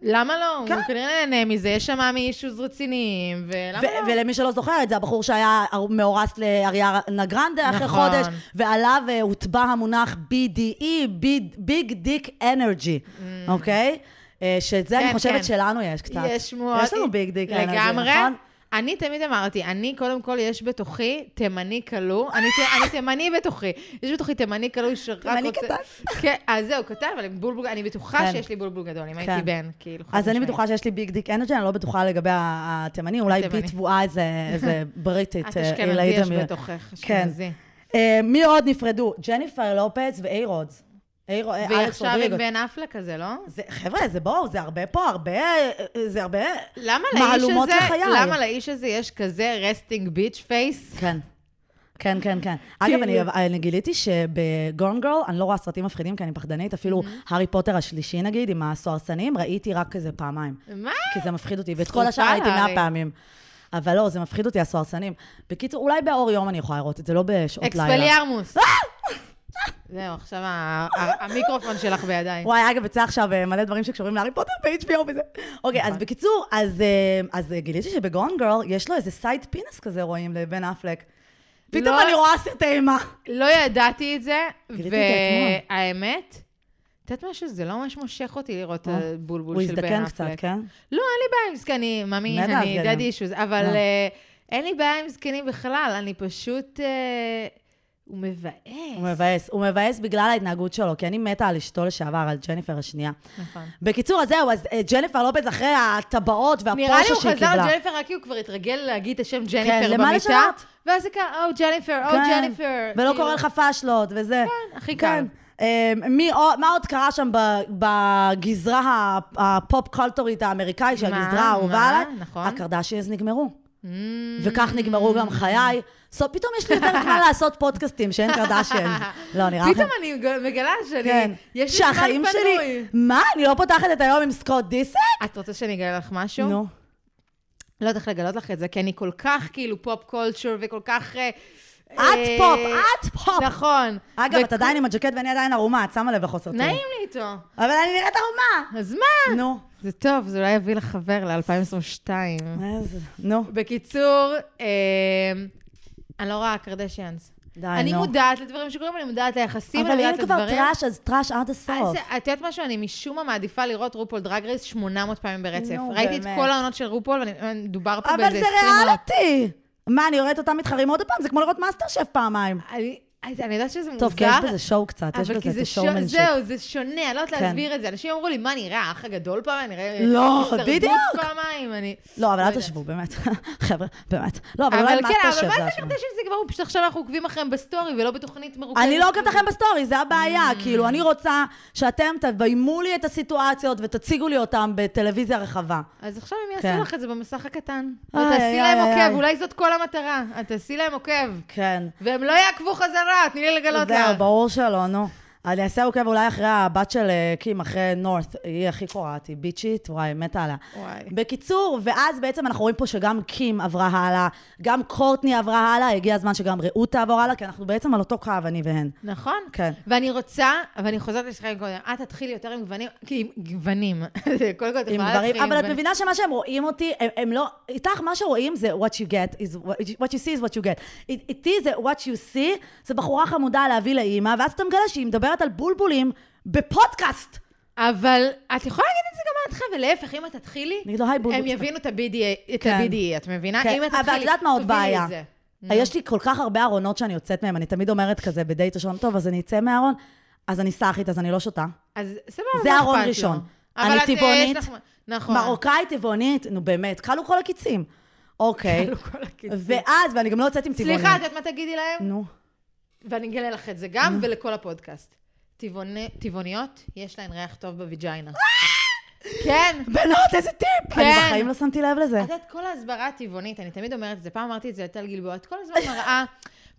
למה לא? כן. הוא כנראה נהנה מזה, יש שם מאמי אישוז רציניים, ולמה ו- לא? ולמי שלא זוכר את זה, הבחור שהיה מאורס לאריאנה גרנדה אחרי נכון. חודש, ועליו אה, הוטבע המונח BDE, Big Dick Energy, אוקיי? אה, שאת זה אני. כן, חושבת כן. שלנו יש קצת. יש שמועות. יש לנו ביג דיק לגמרי. נכון? אני תמיד אמרתי, אני, קודם כל, יש בתוכי תימני כלוא. אני, ת- אני תימני בתוכי. יש בתוכי תימני כלוא שרק רוצה... תימני קטן. כן, אז זהו, קטן, אבל בולבול, אני בטוחה כן. שיש לי בולבול גדול, אם כן. הייתי בן, כאילו, אז אני. בטוחה שיש לי big dick energy, אני לא בטוחה לגבי התימני, אולי. בי תבואה איזה איזה <laughs> בריטית. את אה, אשכנזי יש. בתוכך, כן. אשכנזי. אה, מי עוד נפרדו? ג'ניפר לופץ ו A-Rod. אה, והיא אלכס עכשיו עם. בן אפלק כזה, לא? זה- חבר'ה, זה בואו, זה הרבה פה, הרבה, אה, זה הרבה... למה מהלומות הזה, לחיי. למה לאיש הזה יש כזה resting bitch face? כן. כן, כן, כן. אגב, אני, אני גיליתי שב Gone Girl, אני לא רואה סרטים מפחידים כי אני פחדנית, אפילו. הארי פוטר השלישי, נגיד, עם הסוהרסנים, ראיתי רק איזה פעמיים. מה? כי זה מפחיד אותי, ואת כל השאר ראיתי מאה. פעמים. אבל לא, זה מפחיד אותי, הסוהרסנים. בקיצור, אולי באור יום אני יכולה לראות את זה, לא בשעות לילה. אקספליארמוס. זהו, עכשיו המיקרופון שלך בידיי. וואי, אגב, יצא עכשיו אה, מלא דברים שקשורים להארי פוטר ב-HBO וזה. אוקיי, נכון. אז בקיצור, אז, אה, אה, גיליתי שב Gone Girl יש לו איזה side penis כזה, רואים, לבן אפלק. פתאום לא- אני רואה סרטי אימה. לא ידעתי את זה. והאמת, את יודעת משהו? זה לא ממש מושך אותי לראות את הבולבול הוא של בן אפלק. הזדקן קצת, כן? לא, אין לי בעיה עם זקנים, ממי, אני. דדי אישוז, אבל אין לי בעיה עם זקנים בכלל, אני פשוט... הוא מבאס. הוא מבאס. הוא מבאס בגלל ההתנהגות שלו, כי אני מתה על אשתו לשעבר, על ג'ניפר השנייה. נכון. בקיצור, אז זהו, אז אה, ג'ניפר לופז אחרי הטבעות נראה לי הוא שהיא חזר קיבלה. לג'ניפר רק כי הוא כבר התרגל להגיד את השם כן, ג'ניפר למה במיטה, לשנות? ואז זה ככה, או ג'ניפר, או כן, ג'ניפר. ולא כאילו, קורא לך פאשלות וזה. כן, הכי קל. אה, מי מה עוד קרה שם בגזרה ה- הפופ קולטורית האמריקאי, שהיא מה? הגזרה האהובה? עליי? נכון. הקרדשיאז נגמרו. Mm. וכך נגמרו גם חיי. So, פתאום יש לי יותר זמן <laughs> לעשות פודקאסטים שאין קרדשיאז. לא, נראה לכם? פתאום אני מגלה שאני, כן. יש לי זמן פנוי. שלי... מה? אני לא פותחת את היום עם סקוט דיסיק? את רוצה שאני אגלה לך משהו? נו. לא יודעת איך לגלות לך את זה, כי אני כל כך כאילו pop culture וכל כך... אה, את אה, פופ, את פופ. נכון. אגב, את עדיין עם הג'קט ואני עדיין ערומה, את שמה לב לחוסר תיאום. נעים לי איתו. אבל אני נראית ערומה. אז מה? נו. זה טוב, זה אולי יביא לך חבר ל-2022. איזה- נו. בקיצור, אה, אני לא רואה קרדשיאנס. די, אני נו. מודעת לדברים שקורים, אני מודעת ליחסים, אבל אני אם מודעת כבר לדברים. trash, אז trash עד הסוף. אז את יודעת משהו? אני משום מה מעדיפה לראות RuPaul's Drag Race 800 פעמים ברצף. נו, ראיתי את באמת. כל העונות של רופול, ומדובר פה אבל באיזה זה 20 עונות. ריאליטי. מה, אני רואה אותם מתחרים עוד פעם? זה כמו לראות מאסטר שף פעמיים. אני אני יודעת שזה מוזר. טוב, כי יש בזה show קצת, יש אבל בזה זה את ש... ה showmanship. זהו, זה שונה, אני לא יודעת כן. להסביר את זה. אנשים אמרו לי, מה, אני אראה האח הגדול פעם? אני אראה... לא, בדיוק. פעמיים, אני... לא, אבל לא אל. תשבו, באמת. <laughs> חבר'ה, באמת. לא, אבל אבל אולי כן, מאסטר אבל שף מה זה. קרדשיאן זה כבר, פשוט עכשיו אנחנו עוקבים אחריהם בסטורי ולא בתוכנית מרוכזת. אני לא עוקבת לכם בסטורי, זה הבעיה. Mm. כאילו, אני רוצה שאתם תביימו לי את הסיטואציות ותציגו לי אותם בטלוויזיה רחבה. אז עכשיו הם כן. יעשו לך את זה במסך הקטן. איי, ותעשי איי, להם איי, עוקב, איי. אולי זאת כל המטרה. את תעשי להם עוקב. כן. והם לא יעקבו חזרה, תני לי לגלות זהו, לך. ברור שלא, נו. אני אעשה עוקב אולי אחרי הבת של אה, קים, אחרי נורת, היא הכי קורעת, היא ביצ'ית, וואי, מתה עליה. וואי. בקיצור, ואז בעצם אנחנו רואים פה שגם קים עברה הלאה, גם קורטני עברה הלאה, הגיע הזמן שגם רעות תעבור הלאה, כי אנחנו בעצם על אותו קו, אני והן. נכון? כן. ואני רוצה, ואני חוזרת לשחק קודם, את תתחילי יותר עם גוונים, כי עם גוונים. <laughs> קודם כל, את יכולה להתחיל עם אבל את. מבינה שמה שהם רואים אותי, הם, הם לא, איתך מה שרואים זה what you get, is what, what you see is what you get. אית- איתי זה what you see, זה בחורה חמודה להביא לאימא, ואז אתה מגלה שהיא מדברת על בולבולים בפודקאסט. אבל את יכולה להגיד את זה גם מההתחלה, ולהפך, אם את תתחילי, בולבול. הם יבינו את ה-BDE, את כן. ה-BDE, את מבינה? כן, אם את אבל תתחילי, את יודעת מה עוד בעיה? יש לי כל כך הרבה ארונות שאני יוצאת מהם, אני תמיד אומרת כזה בדייט ראשון, טוב, אז אני אצא מהארון, אז אני סאחית, אז אני לא שותה. אז סבבה, זה מה ארון? ראשון. אבל אני אה, טבעונית, נכון. מרוקאית טבעונית, נו באמת, כלו כל הקיצים. אוקיי. ואז, ואני גם לא יוצאת עם טבעונים. סליחה, את יודעת מה תגידי להם? נו. ואני אגלה לך את זה גם, ולכל הפודקאסט. טבעוני- טבעוניות, יש להן ריח טוב בווג'יינה. כן. בנות, איזה טיפ! כן. אני בחיים לא שמתי לב לזה. את יודעת, כל ההסברה הטבעונית, אני תמיד אומרת את זה, פעם אמרתי את זה לטל גלבוע, את כל הזמן מראה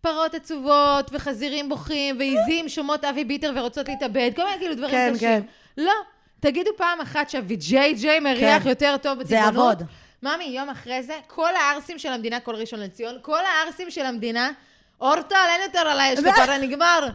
פרות עצובות, וחזירים בוכים, ועיזים שומעות אבי ביטר ורוצות להתאבד, כל מיני כאילו דברים כן, קשים. כן. לא, תגידו פעם אחת שה vajayjay מריח כן. יותר טוב זה בטבעונות. יעבוד. ממי, יום אחרי זה, כל הערסים של המדינה, כל ראשון לציון, כל הערסים של המדינה, אורטל, אין יותר עליי, יש זה- כפרה, נגמר.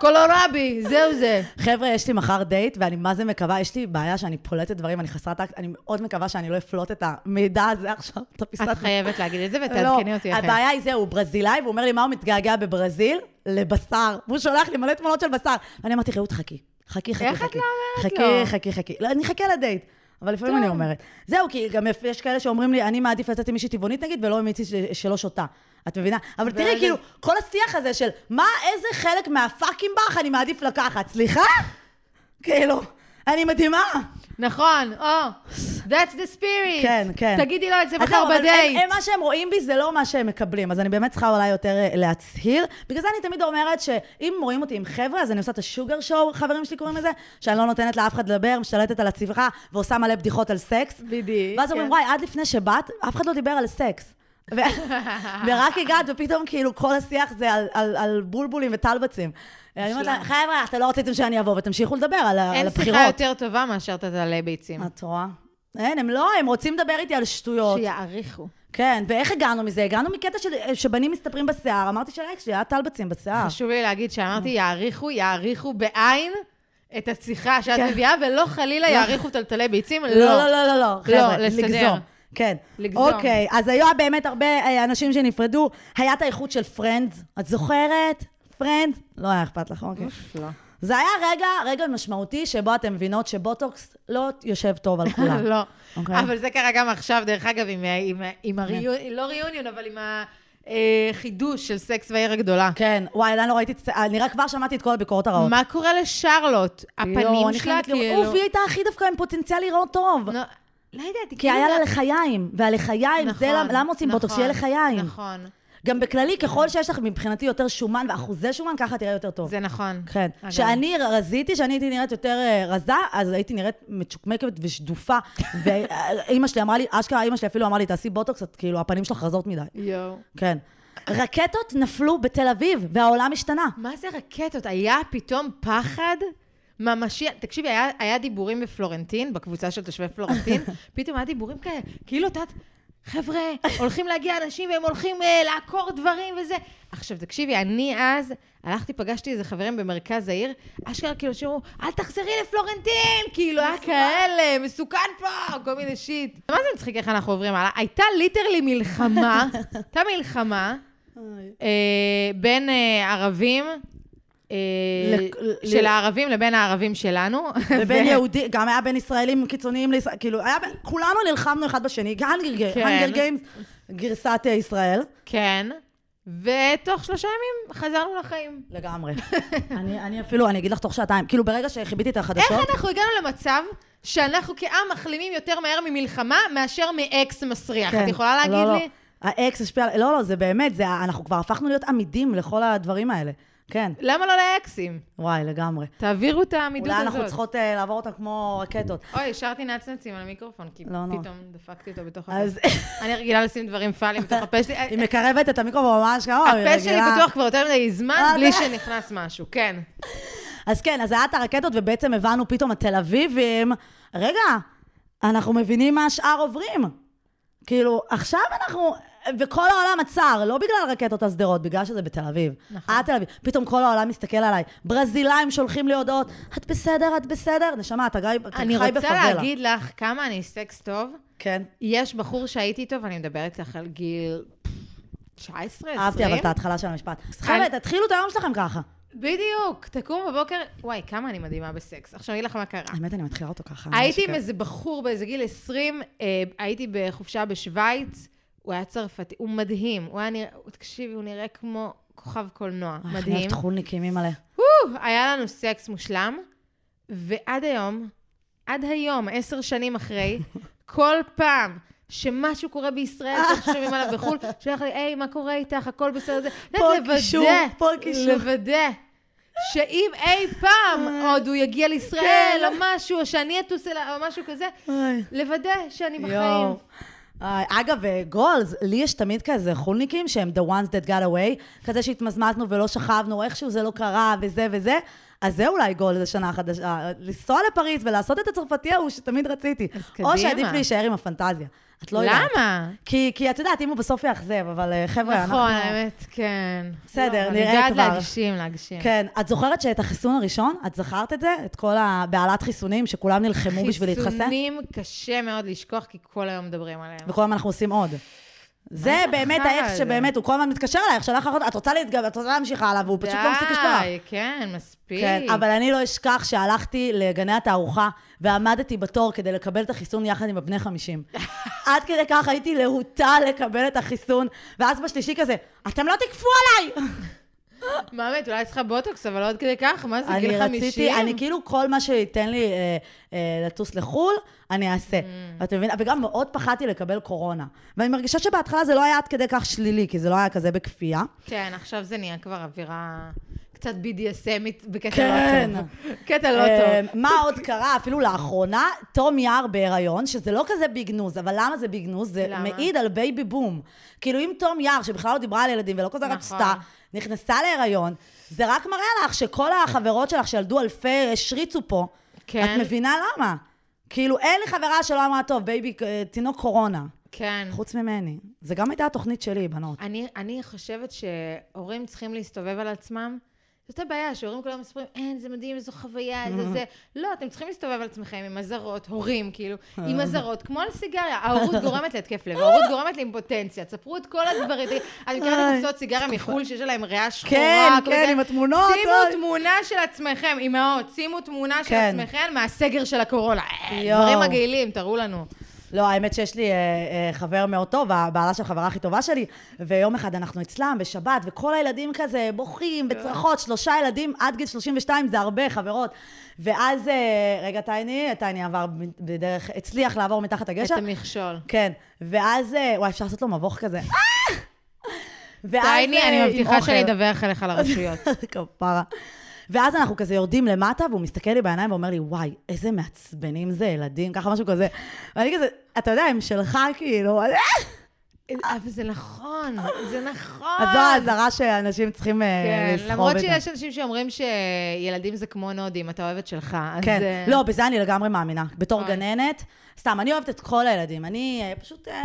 קולורבי, זהו זה. חבר'ה, יש לי מחר דייט, ואני מה זה מקווה, יש לי בעיה שאני פולטת דברים, אני חסרת טאקט, אני מאוד מקווה שאני לא אפלוט את המידע הזה עכשיו, את הפיסת... את חייבת להגיד את זה ותעדכני אותי לא, אחרי. הבעיה היא זה, הוא ברזילאי, והוא אומר לי, מה הוא מתגעגע בברזיל? לבשר. והוא שולח לי מלא תמונות של בשר. ואני אמרתי, רעות, חכי. חכי, חכי, איך חכי. את לא אומרת חכי, לו? חכי, חכי. לא, אני אחכה לדייט. אבל לפעמים. אני אומרת. זהו, כי גם יש כאלה שאומרים לי, אני מעדיף לצאת עם מישהי טבעונית נגיד, ולא עם מישהי ש- שלא שותה. את מבינה? אבל תראי, כאילו, כל השיח הזה של מה, איזה חלק מהפאקינג בך אני מעדיף לקחת, סליחה? כאילו, אני מדהימה. נכון, או, that's the spirit. כן, כן. תגידי לו את זה מחר בדייט. הם- מה שהם רואים בי זה לא מה שהם מקבלים, אז אני באמת צריכה אולי יותר אה, להצהיר. בגלל זה אני תמיד אומרת שאם רואים אותי עם חבר'ה, אז אני עושה את השוגר שואו, חברים שלי קוראים לזה, שאני לא נותנת לאף אחד לדבר, משתלטת על הצבחה ועושה מלא בדיחות על סקס. בדיוק. ואז אומרים, כן. וואי, עד לפני שבאת, אף אחד לא דיבר על סקס. <laughs> ורק הגעת, ופתאום כאילו כל השיח זה על, על, על בולבולים וטלבצים. אני אומרת להם, חבר'ה, אתם לא רציתם שאני אבוא, ותמשיכו לדבר על, על אין הבחירות. שיחה יותר טובה מאשר תתעלי ביצים. את רואה? אין, הם לא, הם רוצים לדבר איתי על שטויות. שיעריכו. כן, ואיך הגענו מזה? הגענו מקטע של, שבנים מסתפרים בשיער, אמרתי שלאקס שלי היה טלבצים בשיער. חשוב לי להגיד שאמרתי יעריכו, יעריכו בעין את השיחה שאת כן. מביאה, ולא חלילה יעריכו טלטלי ביצים, לא, לא, לא, לא, לא, חבר'ה, לסדר. כן. לגזור. אוקיי, אז היו באמת הרבה אה, אנשים שנפרדו. היה את האיחוד של פרנדס, את זוכרת? פרנדס? לא היה אכפת לך, אוקיי. לא. זה היה רגע, רגע משמעותי, שבו אתם מבינות שבוטוקס לא יושב טוב על <laughs> כולם. לא. אוקיי. אבל זה קרה גם עכשיו, דרך אגב, עם, עם, עם הריון, לא reunion, אבל עם החידוש של סקס והעיר הגדולה. כן, וואי, אני לא ראיתי, את- אני רק כבר שמעתי את כל הביקורות הרעות. מה קורה לשרלוט? יואו, הפנים שלה, כאילו... אוף, היא הייתה הכי דווקא עם פוטנציאל לראות טוב. לא יודעת, כי היה כאילו- לה לחיים, והלחיים, זה נכון, למה למה עושים בוטוקס? נכון, שיהיה לחיים. נכון, גם בכללי, ככל שיש לך מבחינתי יותר שומן ואחוזי שומן, ככה תראה יותר טוב. זה נכון. כן. כשאני רזיתי, כשאני הייתי נראית יותר אה, רזה, אז הייתי נראית מצ'וקמקת ושדופה. <laughs> ואימא שלי אמרה לי, אשכרה אימא שלי אפילו אמרה לי, תעשי בוטוקס, את כאילו, הפנים שלך רזות מדי. יואו. כן. רקטות נפלו בתל אביב, והעולם השתנה. מה זה רקטות? היה פתאום פחד ממשי. תקשיבי, היה, היה דיבורים בפלורנטין, בקבוצה של תושבי פלורנטין, <laughs> פתאום היה דיבורים כאלה, כאילו, את יודעת, חבר'ה, הולכים להגיע אנשים והם הולכים uh, לעקור דברים וזה. עכשיו, תקשיבי, אני אז הלכתי, פגשתי איזה חברים במרכז העיר, אשכרה כאילו שאומרו, אל תחזרי לפלורנטין! כאילו, היה כאלה, מסוכן פה, כל מיני שיט. מה זה מצחיק איך אנחנו עוברים הלאה? הייתה ליטרלי מלחמה, <laughs> הייתה מלחמה. אה, בין אה, ערבים, אה, של ל- הערבים לבין הערבים שלנו. ובין ו- יהודי, גם היה בין ישראלים קיצוניים לישראל, כאילו, היה, בין- כולנו נלחמנו אחד בשני, כן. Hunger Games, גרסת אה, ישראל. כן, ותוך שלושה ימים חזרנו לחיים. לגמרי. <laughs> אני, אני אפילו, אני אגיד לך תוך שעתיים, כאילו ברגע שכיביתי את החדשות, איך אנחנו הגענו למצב שאנחנו כעם מחלימים יותר מהר ממלחמה מאשר מאקס מסריח? את יכולה להגיד לא, לא. לי? האקס השפיע, לא, לא, זה באמת, זה, אנחנו כבר הפכנו להיות עמידים לכל הדברים האלה. כן, למה לא לאקסים? וואי, לגמרי. תעבירו את העמידות אולי הזאת. אנחנו צריכות אה, לעבור אותם כמו רקטות. אוי, השארתי נצנצים על המיקרופון, כי לא, לא. פתאום דפקתי אותו בתוך הפה. אז <laughs> אני רגילה לשים דברים פאליים בתוך הפה שלי. היא מקרבת את המיקרופון ממש כמה, היא הפה שלי רגילה. פתוח כבר יותר מדי זמן, אה, בלי שנכנס משהו, כן. אז כן, אז היה את הרקטות, ובעצם הבנו פתאום, התל אביבים, רגע, אנחנו מבינים מה השאר עוברים. כאילו, עכשיו אנחנו, וכל העולם עצר, לא בגלל רקטות השדרות, בגלל שזה בתל אביב. נכון. את תל אביב. פתאום כל העולם מסתכל עליי. ברזילאים שולחים לי הודעות, את בסדר, את בסדר? נשמה, אתה חי אתה אני רוצה בפאבלה. להגיד לך כמה אני סקס טוב. כן. יש בחור שהייתי איתו, ואני מדברת איתך על גיל 19, 20. אהבתי אבל את ההתחלה של המשפט. חבר'ה, תתחילו את היום שלכם ככה. בדיוק, תקום בבוקר, וואי, כמה אני מדהימה בסקס. עכשיו, אני אגיד לך מה קרה. האמת, אני מתחילה אותו ככה. הייתי עם איזה בחור באיזה גיל 20, אה, הייתי בחופשה בשוויץ, הוא היה צרפתי, הוא מדהים. הוא היה נראה, תקשיבי, הוא נראה כמו כוכב קולנוע. אני מדהים. אוהבת חולניקים, אימא'לה. היה לנו סקס מושלם, ועד היום, עד היום, עשר שנים אחרי, <laughs> כל פעם שמשהו קורה בישראל, <laughs> שאנחנו שומעים עליו בחו"ל, שולח לי, היי, מה קורה איתך, הכל בסדר, זה, פה קישור, פה קישור. לוודא. שאם אי פעם עוד הוא יגיע לישראל, כן. או משהו, או שאני אטוס אליו, או משהו כזה. לוודא שאני בחיים. אה, אגב, אה, גולס, לי יש תמיד כזה חולניקים שהם the ones that got away, כזה שהתמזמזנו ולא שכבנו, איכשהו זה לא קרה וזה וזה. אז זה אולי גול לשנה החדשה, לנסוע לפריז ולעשות את הצרפתי ההוא שתמיד רציתי. אז או קדימה. שעדיף להישאר עם הפנטזיה. את לא יודעת. למה? כי, כי את יודעת, אם הוא בסוף יאכזב, אבל אה, חבר'ה, אנחנו... נכון, האמת, כן. בסדר, לא, נראה אני בעד כבר. להגשים, להגשים. כן, את זוכרת שאת החיסון הראשון, את זכרת את זה? את כל הבעלת חיסונים שכולם נלחמו בשביל להתחסן? חיסונים קשה מאוד לשכוח, כי כל היום מדברים עליהם. וכל הזמן אנחנו עושים עוד. זה באמת האקס? שבאמת, הוא כל הזמן מתקשר אלייך, שלח לך, את רוצה להתגבר, את רוצה להמשיך הלאה, והוא פשוט לא מפסיק לשלוח. די, כן, מספיק. כן, אבל אני לא אשכח שהלכתי לגני התערוכה ועמדתי בתור כדי לקבל את החיסון יחד עם הבני 50. <laughs> עד כדי כך הייתי להוטה לקבל את החיסון, ואז בשלישי כזה, אתם לא תקפו עליי! מה באמת, אולי צריכה בוטוקס, אבל עוד כדי כך, מה זה, גיל 50? רציתי, אני כאילו, כל מה שייתן לי אה, אה, לטוס לחו"ל, אני אעשה. Mm. אתה מבין? וגם מאוד פחדתי לקבל קורונה. ואני מרגישה שבהתחלה זה לא היה עד כדי כך שלילי, כי זה לא היה כזה בכפייה. כן, עכשיו זה נהיה כבר אווירה קצת BDSMית בקטע כן. לא טוב. <laughs> קטע לא אה, טוב. מה עוד קרה? אפילו לאחרונה, תום יער בהיריון, שזה לא כזה big news, אבל למה זה big news? זה למה? מעיד על baby boom. כאילו, אם תום יער, שבכלל לא דיברה על ילדים ולא כזה נכון. רצתה, נכנסה להיריון, זה רק מראה לך שכל החברות שלך שילדו אלפי, השריצו פה. כן. את מבינה למה? כאילו, אין לי חברה שלא אמרה, טוב, baby, אה, תינוק קורונה. כן. חוץ ממני. זה גם הייתה התוכנית שלי, בנות. אני, אני חושבת שהורים צריכים להסתובב על עצמם. זאת הבעיה, שהורים כולם מספרים, אין, זה מדהים, זו חוויה, זה זה. <laughs> לא, אתם צריכים להסתובב על עצמכם עם אזהרות, הורים, כאילו, עם אזהרות, כמו על סיגריה. ההורות גורמת להתקף לב, ההורות גורמת לאימפוטנציה. תספרו את כל הדברים. אני מכירה את הקופסאות סיגריה מחו"ל שיש עליהם ריאה שחורה. כן, כן. עם התמונות, שימו אוי. תמונה של עצמכם, אימהות, שימו תמונה של כן. עצמכם מהסגר של הקורונה. אה. דברים מגעילים, תראו לנו. לא, האמת שיש לי אה, אה, חבר מאוד טוב, הבעלה של חברה הכי טובה שלי, ויום אחד אנחנו אצלם בשבת, וכל הילדים כזה בוכים בצרחות, שלושה ילדים עד גיל 32 זה הרבה, חברות. ואז, אה, רגע, טייני, טייני עבר בדרך, הצליח לעבור מתחת את הגשר. המכשול. כן, ואז, אה, וואי, אפשר לעשות לו מבוך כזה. ואז, טייני, אה, אני עם מבטיחה. שאני אדווח אליך לרשויות. <laughs> כפרה. ואז אנחנו כזה יורדים למטה, והוא מסתכל לי בעיניים ואומר לי, וואי, איזה מעצבנים זה ילדים, ככה משהו כזה. ואני כזה, אתה יודע, הם שלך כאילו, אבל זה נכון, זה נכון. אז זו האזהרה שאנשים צריכים אה, כן, לסחוב למרות את זה. שיש אנשים שאומרים שילדים זה כמו נודים, אתה אוהב את שלך. כן, לא, בזה אני לגמרי מאמינה. בתור. גננת, סתם, אני אוהבת את כל הילדים. אני אה, פשוט, אה,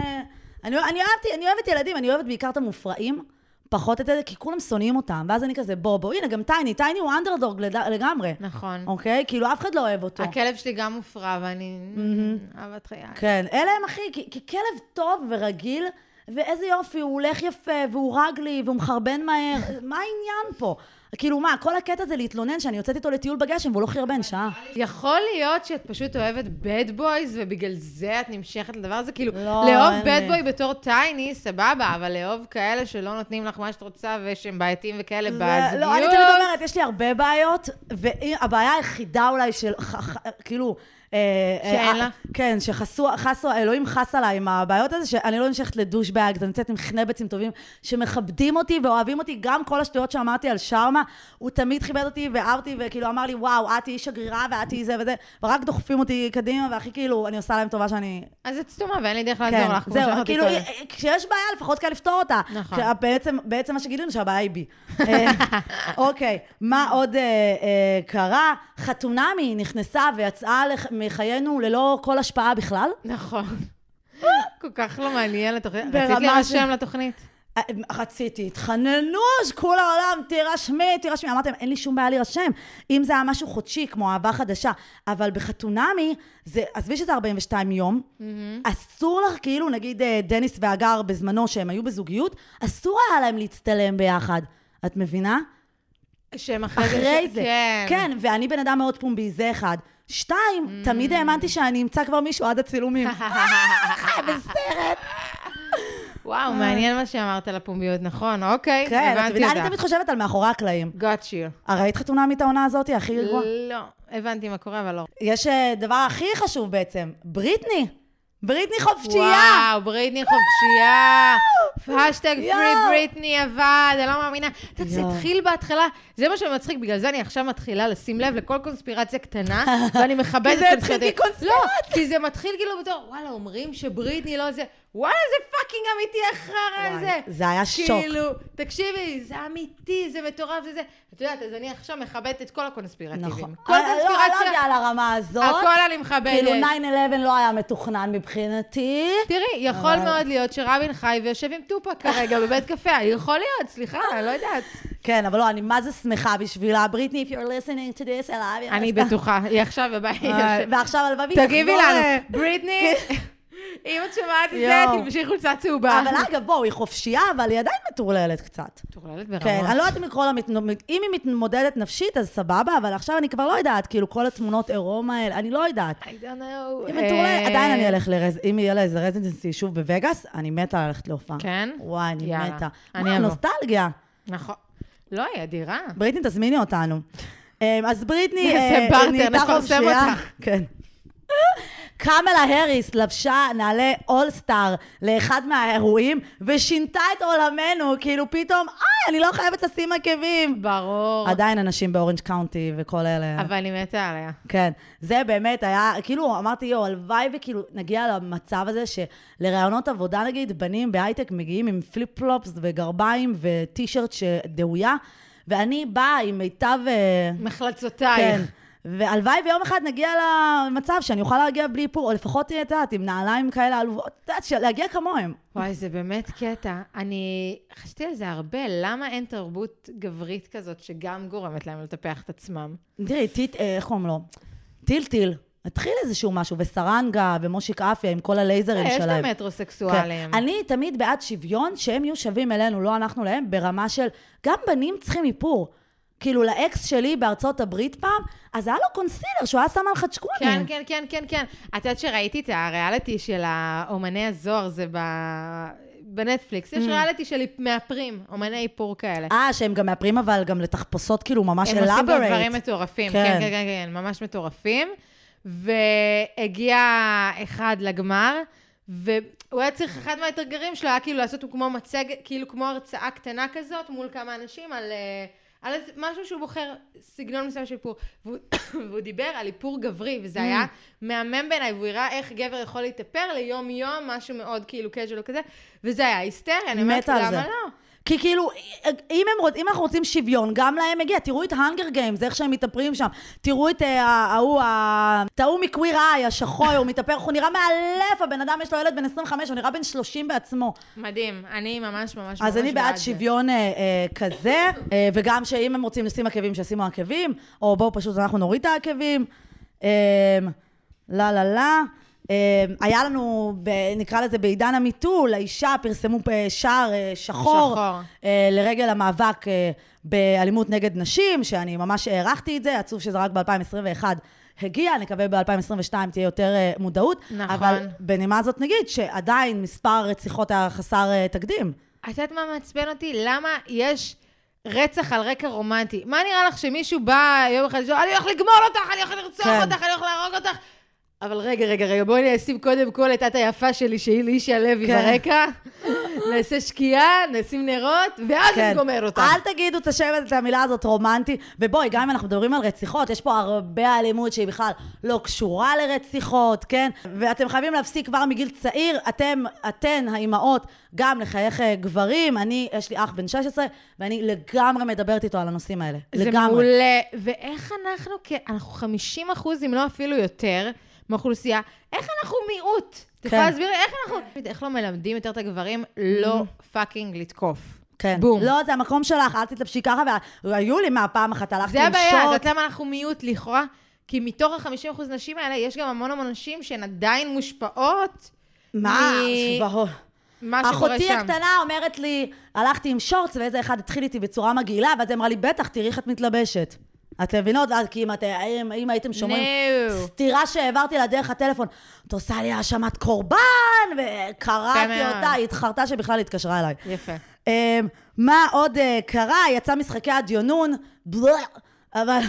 אני אני אוהבת- אני אוהבת ילדים, אני אוהבת בעיקר את המופרעים. פחות את זה, כי כולם שונאים אותם. ואז אני כזה, בוא, בוא, הנה, גם טייני, טייני הוא אנדרדוג לגמרי. נכון. אוקיי? כאילו, אף אחד לא אוהב אותו. הכלב שלי גם מופרע, ואני... אהבת חיי. כן, אלה הם אחי, כי, כי כלב טוב ורגיל, ואיזה יופי, הוא הולך יפה, והוא רגלי, והוא מחרבן מהר, <laughs> מה העניין פה? כאילו מה, כל הקטע זה להתלונן שאני יוצאת איתו לטיול בגשם והוא לא חרבן שעה. יכול להיות שאת פשוט אוהבת בד בויז, ובגלל זה את נמשכת לדבר הזה? כאילו, לא, לאהוב בד לי. בוי בתור טייני, סבבה, אבל לאהוב כאלה שלא נותנים לך מה שאת רוצה, ושהם בעייתיים וכאלה בזוגיות. לא, אני תמיד אומרת, יש לי הרבה בעיות, והבעיה היחידה אולי של, כאילו... אה, שאין אה, לך? כן, שחסו, חסו, אלוהים חס עליי עם הבעיות האלה, שאני לא נמשכת לדושבג, אני יוצאת עם חנבצים טובים, שמכבדים אותי ואוהבים אותי, גם כל השטויות שאמרתי על שרמה, הוא תמיד כיבד אותי ואהב אותי, וכאילו אמר לי, וואו, את תהיי שגרירה ואת תהיי זה וזה, ורק דוחפים אותי קדימה, והכי כאילו, אני עושה להם טובה שאני... אז את סתומה, ואין לי דרך לעזור כן, לך, כמו שאמרתי כאילו, קודם. אה, כשיש בעיה, לפחות קל לפתור אותה. נכון. בעצם, בעצם מה שגילינו, שהבעיה היא בי. <laughs> אה, אוקיי, מה עוד אה, אה, קרה? חתונמי נכנסה ויצאה מחיינו ללא כל השפעה בכלל. נכון. כל כך לא מעניין לתוכנית. רצית להירשם לתוכנית? אה, רציתי, התחננו, שכל העולם, תירשמי, תירשמי. אמרתם, אין לי שום בעיה להירשם. אם זה היה משהו חודשי, כמו אהבה חדשה, אבל בחתונמי, זה, עזבי שזה 42 יום, אסור לך, כאילו, נגיד אה, דניס והגר בזמנו, שהם היו בזוגיות, אסור היה להם להצטלם ביחד. את מבינה? שהם אחרי זה... אחרי ש- זה. כן. כן, ואני בן אדם מאוד פומבי, זה אחד. שתיים, תמיד האמנתי שאני אמצא כבר מישהו עד הצילומים. חי <laughs> בסרט. וואו, מעניין מה שאמרת על הפומביות, נכון, אוקיי, כן, הבנתי מבינה, אני. תמיד חושבת על מאחורי הקלעים. got you. ראית חתונה מאת העונה הזאת, הכי גרועה? לא, הבנתי מה קורה, אבל לא. יש אה, דבר הכי חשוב בעצם, בריטני. בריטני חופשייה. וואו, בריטני חופשייה. השטג פרי. בריטני עבד, אני לא מאמינה. אתה יודע, זה. התחיל בהתחלה, זה מה שמצחיק, בגלל זה אני עכשיו מתחילה לשים לב לכל קונספירציה קטנה, <laughs> ואני מכבדת כי זה התחיל. כקונספירציה. לא, כי זה מתחיל כאילו בתור, וואלה, אומרים שבריטני לא זה. וואלה, זה fucking אמיתי החרא הזה. זה היה שוק. כאילו, תקשיבי, זה אמיתי, זה מטורף, זה זה. את יודעת, אז אני עכשיו מכבדת את כל הקונספירטיבים. נכון. כל אה, לא, לא קונספירציה, יודע על הרמה הזאת. הכל אני מכבדת. כאילו 9-11 לא היה מתוכנן מבחינתי. תראי, יכול אבל- מאוד להיות שרבין חי ויושב עם טופק כרגע <laughs> בבית קפה. יכול להיות, סליחה, אני לא יודעת. כן, אבל לא, אני מה זה שמחה בשבילה. בריטני, if you're listening to this, I love you. אני בטוחה, היא עכשיו בבית. אה, ועכשיו הלבבי תגיבי לנו, בריטני, אם את שומעת את זה. תלבשי חולצה צהובה. אבל אגב, בואו, היא חופשייה, אבל היא עדיין מטורללת קצת. טורללת ברמות. כן, אני לא יודעת אם לקרוא לה, אם היא מתמודדת נפשית, אז סבבה, אבל עכשיו אני כבר לא יודעת, כאילו, כל התמונות עירום האלה, אני לא יודעת. I don't know. היא מטורללת, אה, עדיין אני אלך לרז... אם יהיה לה איזה רזידנסי שוב בווגאס, אני מתה ללכת להופעה. כן? וואי, אני מתה. אני מה. נוסטלגיה. נכון. לא, היא אדירה. בריטני, תזמיני אותנו. אמ, אז בריטני... נעשה אה, בארטר, נפרסם. כן. קמלה האריס לבשה נעלי אולסטאר לאחד מהאירועים, ושינתה את עולמנו, כאילו פתאום, איי, אני לא חייבת לשים עקבים. ברור. עדיין אנשים באורנג' קאונטי וכל אלה. אבל אני מתה עליה. כן, זה באמת היה, כאילו, אמרתי, יואו, הלוואי וכאילו נגיע למצב הזה שלראיונות עבודה, נגיד, בנים בהייטק מגיעים עם flip flops וגרביים וטישרט שדאויה, ואני באה עם מיטב... אה, כן. והלוואי ויום אחד נגיע למצב שאני אוכל להגיע בלי איפור, או לפחות, את יודעת, עם נעליים כאלה עלובות, את יודעת, להגיע כמוהם. וואי, זה באמת קטע. אני חשבתי על זה הרבה, למה אין תרבות גברית כזאת שגם גורמת להם לטפח את עצמם? תראי, טיט, אה, איך קוראים לו? טילטיל. התחיל איזשהו משהו, וסרנגה, ומושיק אפיה, עם כל הלייזרים אה, יש שלהם. את המטרוסקסואלים. כן. אני תמיד בעד שוויון, שהם יהיו שווים אלינו, לא אנחנו להם, ברמה של, גם בנים צריכים איפור. כאילו, לאקס שלי בארצות הברית פעם, אז היה לו קונסילר שהוא היה שם על חדשקונים. כן, כן, כן, כן, כן. את יודעת שראיתי את הריאליטי של האומני הזוהר, זה ב... בנטפליקס. יש ריאליטי של מאפרים, אומני איפור כאלה. Mm. אה, שהם גם מאפרים אבל גם לתחפושות כאילו ממש הם עושים גם. דברים מטורפים, כן. כן, כן, כן, כן, ממש מטורפים. והגיע אחד לגמר, והוא היה צריך, אחד מהאתגרים שלו היה כאילו לעשות כמו מצגת, כאילו כמו הרצאה קטנה כזאת מול כמה אנשים על, אה, על איזה- משהו שהוא בוחר, סגנון מסוים של איפור. והוא, <coughs> והוא דיבר על איפור גברי, וזה היה מהמם בעיניי, והוא הראה איך גבר יכול להתאפר ליום-יום, משהו מאוד כאילו casual כזה, וזה היה היסטריה, אני אומרת, למה. לא? כי כאילו, אם, הם, אם אנחנו רוצים שוויון, גם להם מגיע. תראו את האנגר גיימס, איך שהם מתאפרים שם. תראו את אה, ההוא, את ההוא מקוויר איי, השחור, הוא מתאפר, הוא נראה מאלף, הבן אדם יש לו ילד בן 25, הוא נראה בן 30 בעצמו. מדהים, אני ממש ממש ממש אז אני בעד זה. שוויון אה, אה, כזה, אה, וגם שאם הם רוצים לשים עקבים, שישימו עקבים, או בואו פשוט אנחנו נוריד את העקבים. אה, לא, לא. אה, היה לנו, נקרא לזה בעידן המיטו, לאישה פרסמו שער אה, שחור, שחור. אה, לרגל המאבק אה, באלימות נגד נשים, שאני ממש הערכתי את זה, עצוב שזה רק ב-2021 הגיע, נקווה ב-2022 תהיה יותר מודעות. נכון. אבל בנימה הזאת נגיד שעדיין מספר הרציחות היה חסר תקדים. את יודעת מה מעצבן אותי? למה יש רצח על רקע רומנטי? מה נראה לך שמישהו בא יום אחד לשאול, אני הולך לגמול אותך, אני הולך לרצוח כן. אותך, אני הולך להרוג אותך? אבל רגע, רגע, רגע, בואי אני אשים קודם כל את את היפה שלי, שהיא לישיה לוי כן. ברקע. <laughs> נעשה שקיעה, נשים נרות, ואז כן. אני גומר אותך. אל תגידו את השם, את המילה הזאת רומנטי. ובואי, גם אם אנחנו מדברים על רציחות, יש פה הרבה אלימות שהיא בכלל לא קשורה לרציחות, כן? ואתם חייבים להפסיק כבר מגיל צעיר. אתם, אתן, האימהות, גם לחייך אה, גברים. אני, יש לי אח בן 16, ואני לגמרי מדברת איתו על הנושאים האלה. זה לגמרי. מעולה. ואיך אנחנו, אנחנו 50 אחוז, אם לא אפילו יותר, מהאוכלוסייה, איך אנחנו מיעוט? את יכולה כן. להסביר לי איך אנחנו... איך לא מלמדים יותר את הגברים לא פאקינג לתקוף? כן. בום. לא, זה המקום שלך, אל תתלבשי ככה, והיו לי מה, פעם אחת הלכתי זה עם הבעיה, את. יודעת למה אנחנו מיעוט לכאורה? כי מתוך ה-50% נשים האלה, יש גם המון המון נשים שהן עדיין מושפעות מה? מ-. מה שקורה אחותי שם. הקטנה אומרת לי, הלכתי עם שורטס, ואיזה אחד התחיל איתי בצורה מגעילה, ואז היא אמרה לי, בטח, תראי איך את מתלבשת. אתם מבינות? כי אם, את, אם, אם הייתם שומעים No. סטירה שהעברתי לה דרך הטלפון, את עושה לי האשמת קורבן, וקראתי מאוד. אותה, היא התחרתה שבכלל התקשרה אליי. יפה. אמ, מה עוד אה, קרה? יצא משחקי הדיונון, בלה, אבל...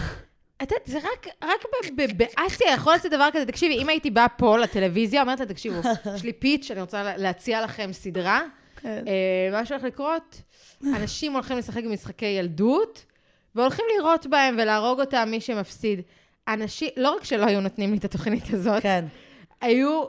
את יודעת, זה רק, רק באסיה יכול לצאת דבר כזה. תקשיבי, אם הייתי באה פה לטלוויזיה, אומרת לה, תקשיבו, <laughs> יש לי פיץ', אני רוצה לה- להציע לכם סדרה. כן. אה, מה שהולך לקרות, אנשים הולכים לשחק במשחקי ילדות, והולכים לירות בהם ולהרוג אותם מי שמפסיד. אנשים, לא רק שלא היו נותנים לי את התוכנית הזאת, כן. היו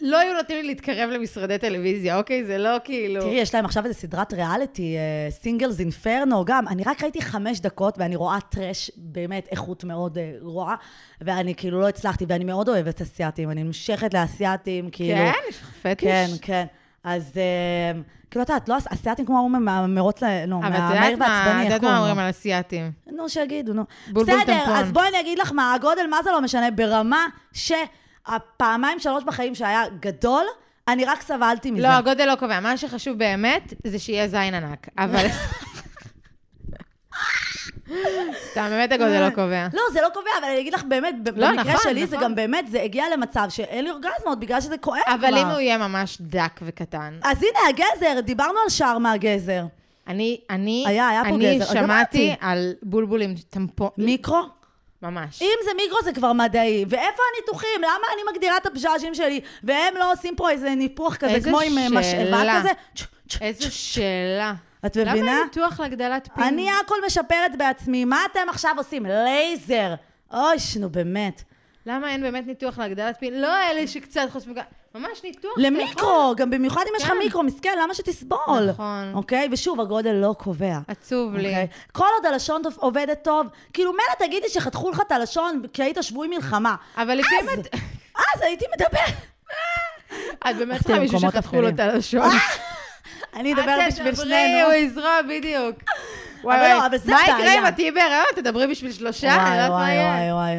לא היו נותנים לי להתקרב למשרדי טלוויזיה, אוקיי? זה לא כאילו... תראי, יש להם עכשיו איזה סדרת ריאליטי, סינגלס אינפרנו, גם. אני רק ראיתי חמש דקות, ואני רואה טראש, באמת, איכות מאוד אה, גרועה, ואני כאילו לא הצלחתי, ואני מאוד אוהבת אסיאתים, אני נמשכת לאסיאתים, כאילו... כן? יש לך פטיש? כן, כן. אז אה, כאילו, את יודעת, לא אסיאתים כמו אומרים, מהמרוץ, ל- נו, אבל את מהמהיר יודעת מה, ועצבני, את איך יודעת קוראים מה לו? אומרים על אסיאתים? נו, שיגידו, נו. בולבול בסדר, טמפון. אז בואי אני אגיד לך מה, הגודל, מה זה לא משנה, ברמה שהפעמיים שלוש בחיים שהיה גדול, אני רק סבלתי מזה. לא, הגודל לא קובע. מה שחשוב באמת, זה שיהיה זין ענק. אבל... <laughs> סתם, באמת הגודל לא קובע. לא, זה לא קובע, אבל אני אגיד לך באמת, לא, במקרה נכון, שלי זה נכון. גם באמת, זה הגיע למצב שאין לי אורגזמות בגלל שזה כואב כבר. אבל אם הוא יהיה ממש דק וקטן. אז הנה, הגזר, דיברנו על שער מהגזר. אני, אני, היה, היה פה אני גזר, שמעתי. על בולבול עם טמפון, מיקרו? ממש. אם זה מיקרו זה כבר מדעי. ואיפה הניתוחים? למה אני מגדירה את הפז'אז'ים שלי, והם לא עושים פה איזה ניפוח כזה, איזה כמו עם אה, משאבה שאלה. כזה? צ', צ', איזו צ'. שאלה. את מבינה? למה ניתוח להגדלת פין? אני הכל משפרת בעצמי, מה אתם עכשיו עושים? לייזר. אוי, נו באמת. למה אין באמת ניתוח להגדלת פין? לא אלה שקצת חושבים... ממש ניתוח. למיקרו, גם במיוחד אם יש לך כן. מיקרו, מסכן, למה שתסבול? נכון. אוקיי? ושוב, הגודל לא קובע. עצוב לי. אוקיי? כל עוד הלשון עובדת טוב, כאילו מילא תגידי שחתכו לך את הלשון כי היית שבוי מלחמה. אבל לפעמים אז- את... אז הייתי מדברת. את באמת צריכה מישהו שחתכו לו. את הלשון. אני אדבר בשביל את שנינו. תדברי, הוא יזרוע, בדיוק. וואי, לא, וואי, מה יקרה. אם את תהיי בהיריון? תדברי בשביל שלושה? וואי, וואי. וואי, וואי.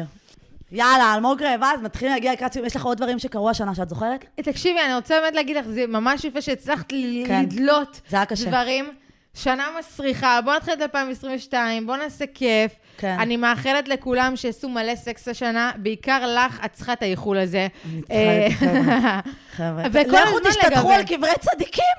יאללה, אלמוג רעבה, אז מתחילים להגיע לקראת סיום. יש לך עוד דברים שקרו השנה שאת זוכרת? תקשיבי, אני רוצה באמת להגיד לך, זה ממש יפה שהצלחת כן. לדלות. דברים. שנה מסריחה, בואו נתחיל את 2022, בואו נעשה כיף. כן. אני מאחלת לכולם שיעשו מלא סקס השנה, בעיקר לך, את צריכה את האיחול הזה. אני צריכה אה, את זה, <laughs> חבר'ה. וכל לכו הזמן תשתטחו לגוון. על קברי צדיקים,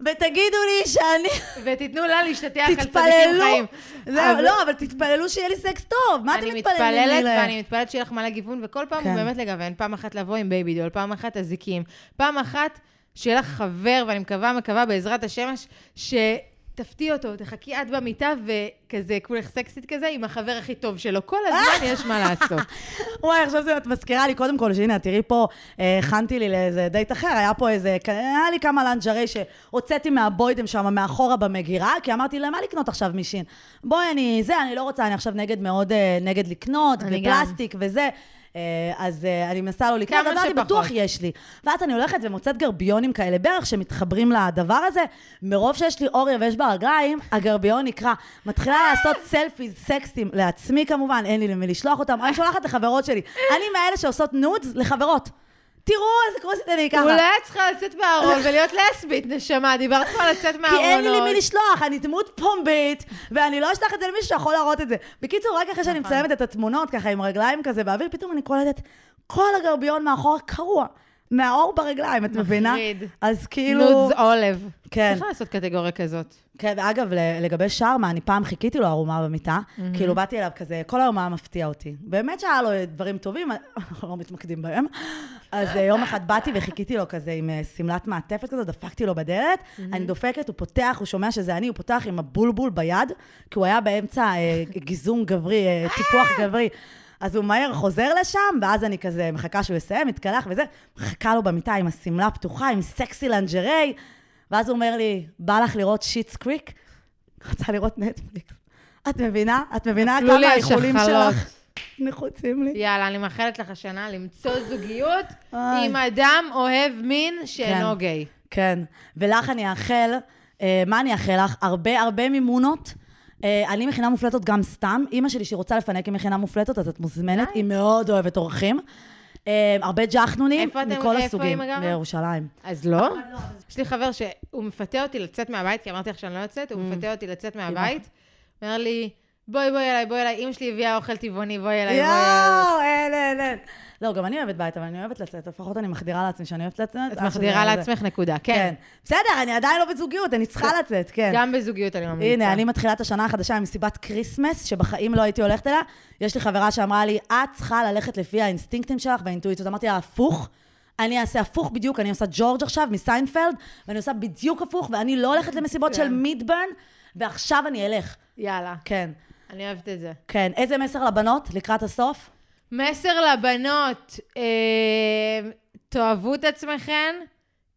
ותגידו לי שאני... ותיתנו לה להשתטח על צדיקים תתפללו. חיים. זהו, אבל- לא, אבל תתפללו שיהיה לי סקס טוב. מה אתם אני מתפללים? מתפללת, לי ל- ואני מתפללת שיהיה לך מלא גיוון, וכל פעם כן. הוא באמת לגוון. פעם אחת לבוא עם baby doll, פעם אחת אזיקים, פעם אחת שיהיה לך חבר, ואני מקווה, מקווה בעזרת השמש, שתפתיע אותו, תחכי את במיטה, וכזה, כולך סקסית כזה, עם החבר הכי טוב שלו. כל הזמן יש מה לעשות. <laughs> וואי, עכשיו זה את מזכירה לי, קודם כל, שהנה, תראי פה, אה, הכנתי לי לאיזה דייט אחר, היה פה איזה, היה לי כמה lingerie שהוצאתי מהבוידם שם, מאחורה במגירה, כי אמרתי, למה לקנות עכשיו משין? בואי, אני, זה, אני לא רוצה, אני עכשיו נגד מאוד, אה, נגד לקנות. ופלסטיק וזה. אה, אז אה, אני מנסה לא לקנות, כמה אמרתי. בטוח יש לי. ואז אני הולכת ומוצאת גרביונים כאלה בערך שמתחברים לדבר הזה. מרוב שיש לי אור יבש ברגליים, הגרביון נקרע. מתחילה לעשות סלפיז סקסים לעצמי כמובן, אין לי למי לשלוח אותם, אני שולחת לחברות שלי. אני מאלה שעושות נודס לחברות. תראו איזה כוסית אני ככה. אולי את צריכה לצאת מהארון ולהיות לסבית, נשמה. דיברת כבר על לצאת כי מהארונות. אין לי למי לשלוח, אני דמות פומבית, ואני לא אשלח את זה למישהו שיכול להראות את זה. בקיצור, רק אחרי שאני נכון. מצלמת את התמונות, ככה עם רגליים כזה באוויר, פתאום אני קולטת, כל הגרביון מאחורה קרוע. מהאור ברגליים, את מבינה? מחריד. אז כאילו... נודס עולב. כן. צריכה לעשות קטגוריה כזאת. כן, ואגב, ל- לגבי שרמה, אני פעם חיכיתי לו ערומה במיטה, כאילו באתי אליו כזה, כל היום היה מפתיע אותי. באמת שהיה לו דברים טובים, אנחנו לא מתמקדים בהם. אז אה, יום אחד באתי וחיכיתי לו כזה עם אה, שמלת מעטפת כזאת, דפקתי לו בדלת, אני דופקת, הוא פותח, הוא שומע שזה אני, הוא פותח עם הבולבול ביד, כי הוא היה באמצע אה, גיזום גברי, טיפוח גברי. אז הוא מהר חוזר לשם, ואז אני כזה מחכה שהוא יסיים, מתקלח וזה, מחכה לו במיטה עם השמלה פתוחה, עם סקסי לנג'רי, ואז הוא אומר לי, בא לך לראות שיטס קריק? <laughs> רצה לראות נטפליקס. את מבינה? את מבינה כמה האיחולים. שלך נחוצים לי? יאללה, אני מאחלת לך השנה למצוא זוגיות. עם אדם אוהב מין שאינו כן. גיי. כן. ולך אני אאחל, אה, מה אני אאחל לך? הרבה הרבה מימונות. אה, אני מכינה מופלטות גם סתם. אימא שלי, שהיא רוצה לפנק עם מכינה מופלטות, אז את מוזמנת. היא מאוד אוהבת אורחים. אה, הרבה ג'חנונים איפה אתם- מכל איפה הסוגים. אימא גרה? בירושלים. אז לא? יש לי חבר שהוא מפתה אותי לצאת מהבית, כי אמרתי לך שאני לא יוצאת, הוא מפתה אותי לצאת מהבית. אומר לי, בואי, בואי אליי, בואי אליי, אמא שלי הביאה אוכל טבעוני, בואי אליי, בואי אליי. יואו, אין, אין, אין. לא, גם אני אוהבת בית, אבל אני אוהבת לצאת. לפחות אני מחדירה לעצמי שאני אוהבת לצאת. את מחדירה לעצמך נקודה, כן. כן. בסדר, אני עדיין לא בזוגיות, אני צריכה לצאת, כן. גם בזוגיות אני ממליצה. הנה, אני מתחילה את השנה החדשה עם מסיבת Christmas, שבחיים לא הייתי הולכת אליה. יש לי חברה שאמרה לי, את צריכה ללכת לפי האינסטינקטים שלך והאינטואיציות. אמרתי לה, הפוך. אני אעשה הפוך בדיוק, אני עושה ג'ורג' עכשיו מסיינפלד, ואני עושה בדיוק הפוך, ואני לא הולכת למסיבות של מצוין. מידברן, ועכשיו אני אלך. יאללה, כן, אני אוהבת את זה. כן. איזה מסר לבנות לקראת הסוף? מסר לבנות, אה, תאהבו את עצמכם,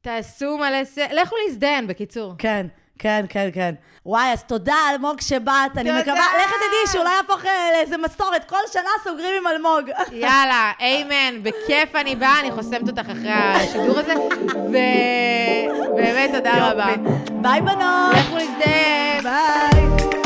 תעשו מלא ס... לכו להזדיין, בקיצור. כן, כן, כן, כן. וואי, אז תודה, אלמוג, שבאת. אני. מקווה, לך תדעי שאולי יהפוך אה, לאיזה מסורת. כל שנה סוגרים עם אלמוג. <laughs> יאללה, איימן, בכיף אני באה, אני חוסמת אותך אחרי השידור הזה, ובאמת תודה רבה. ביי, בנות. לכו להזדיין. ביי.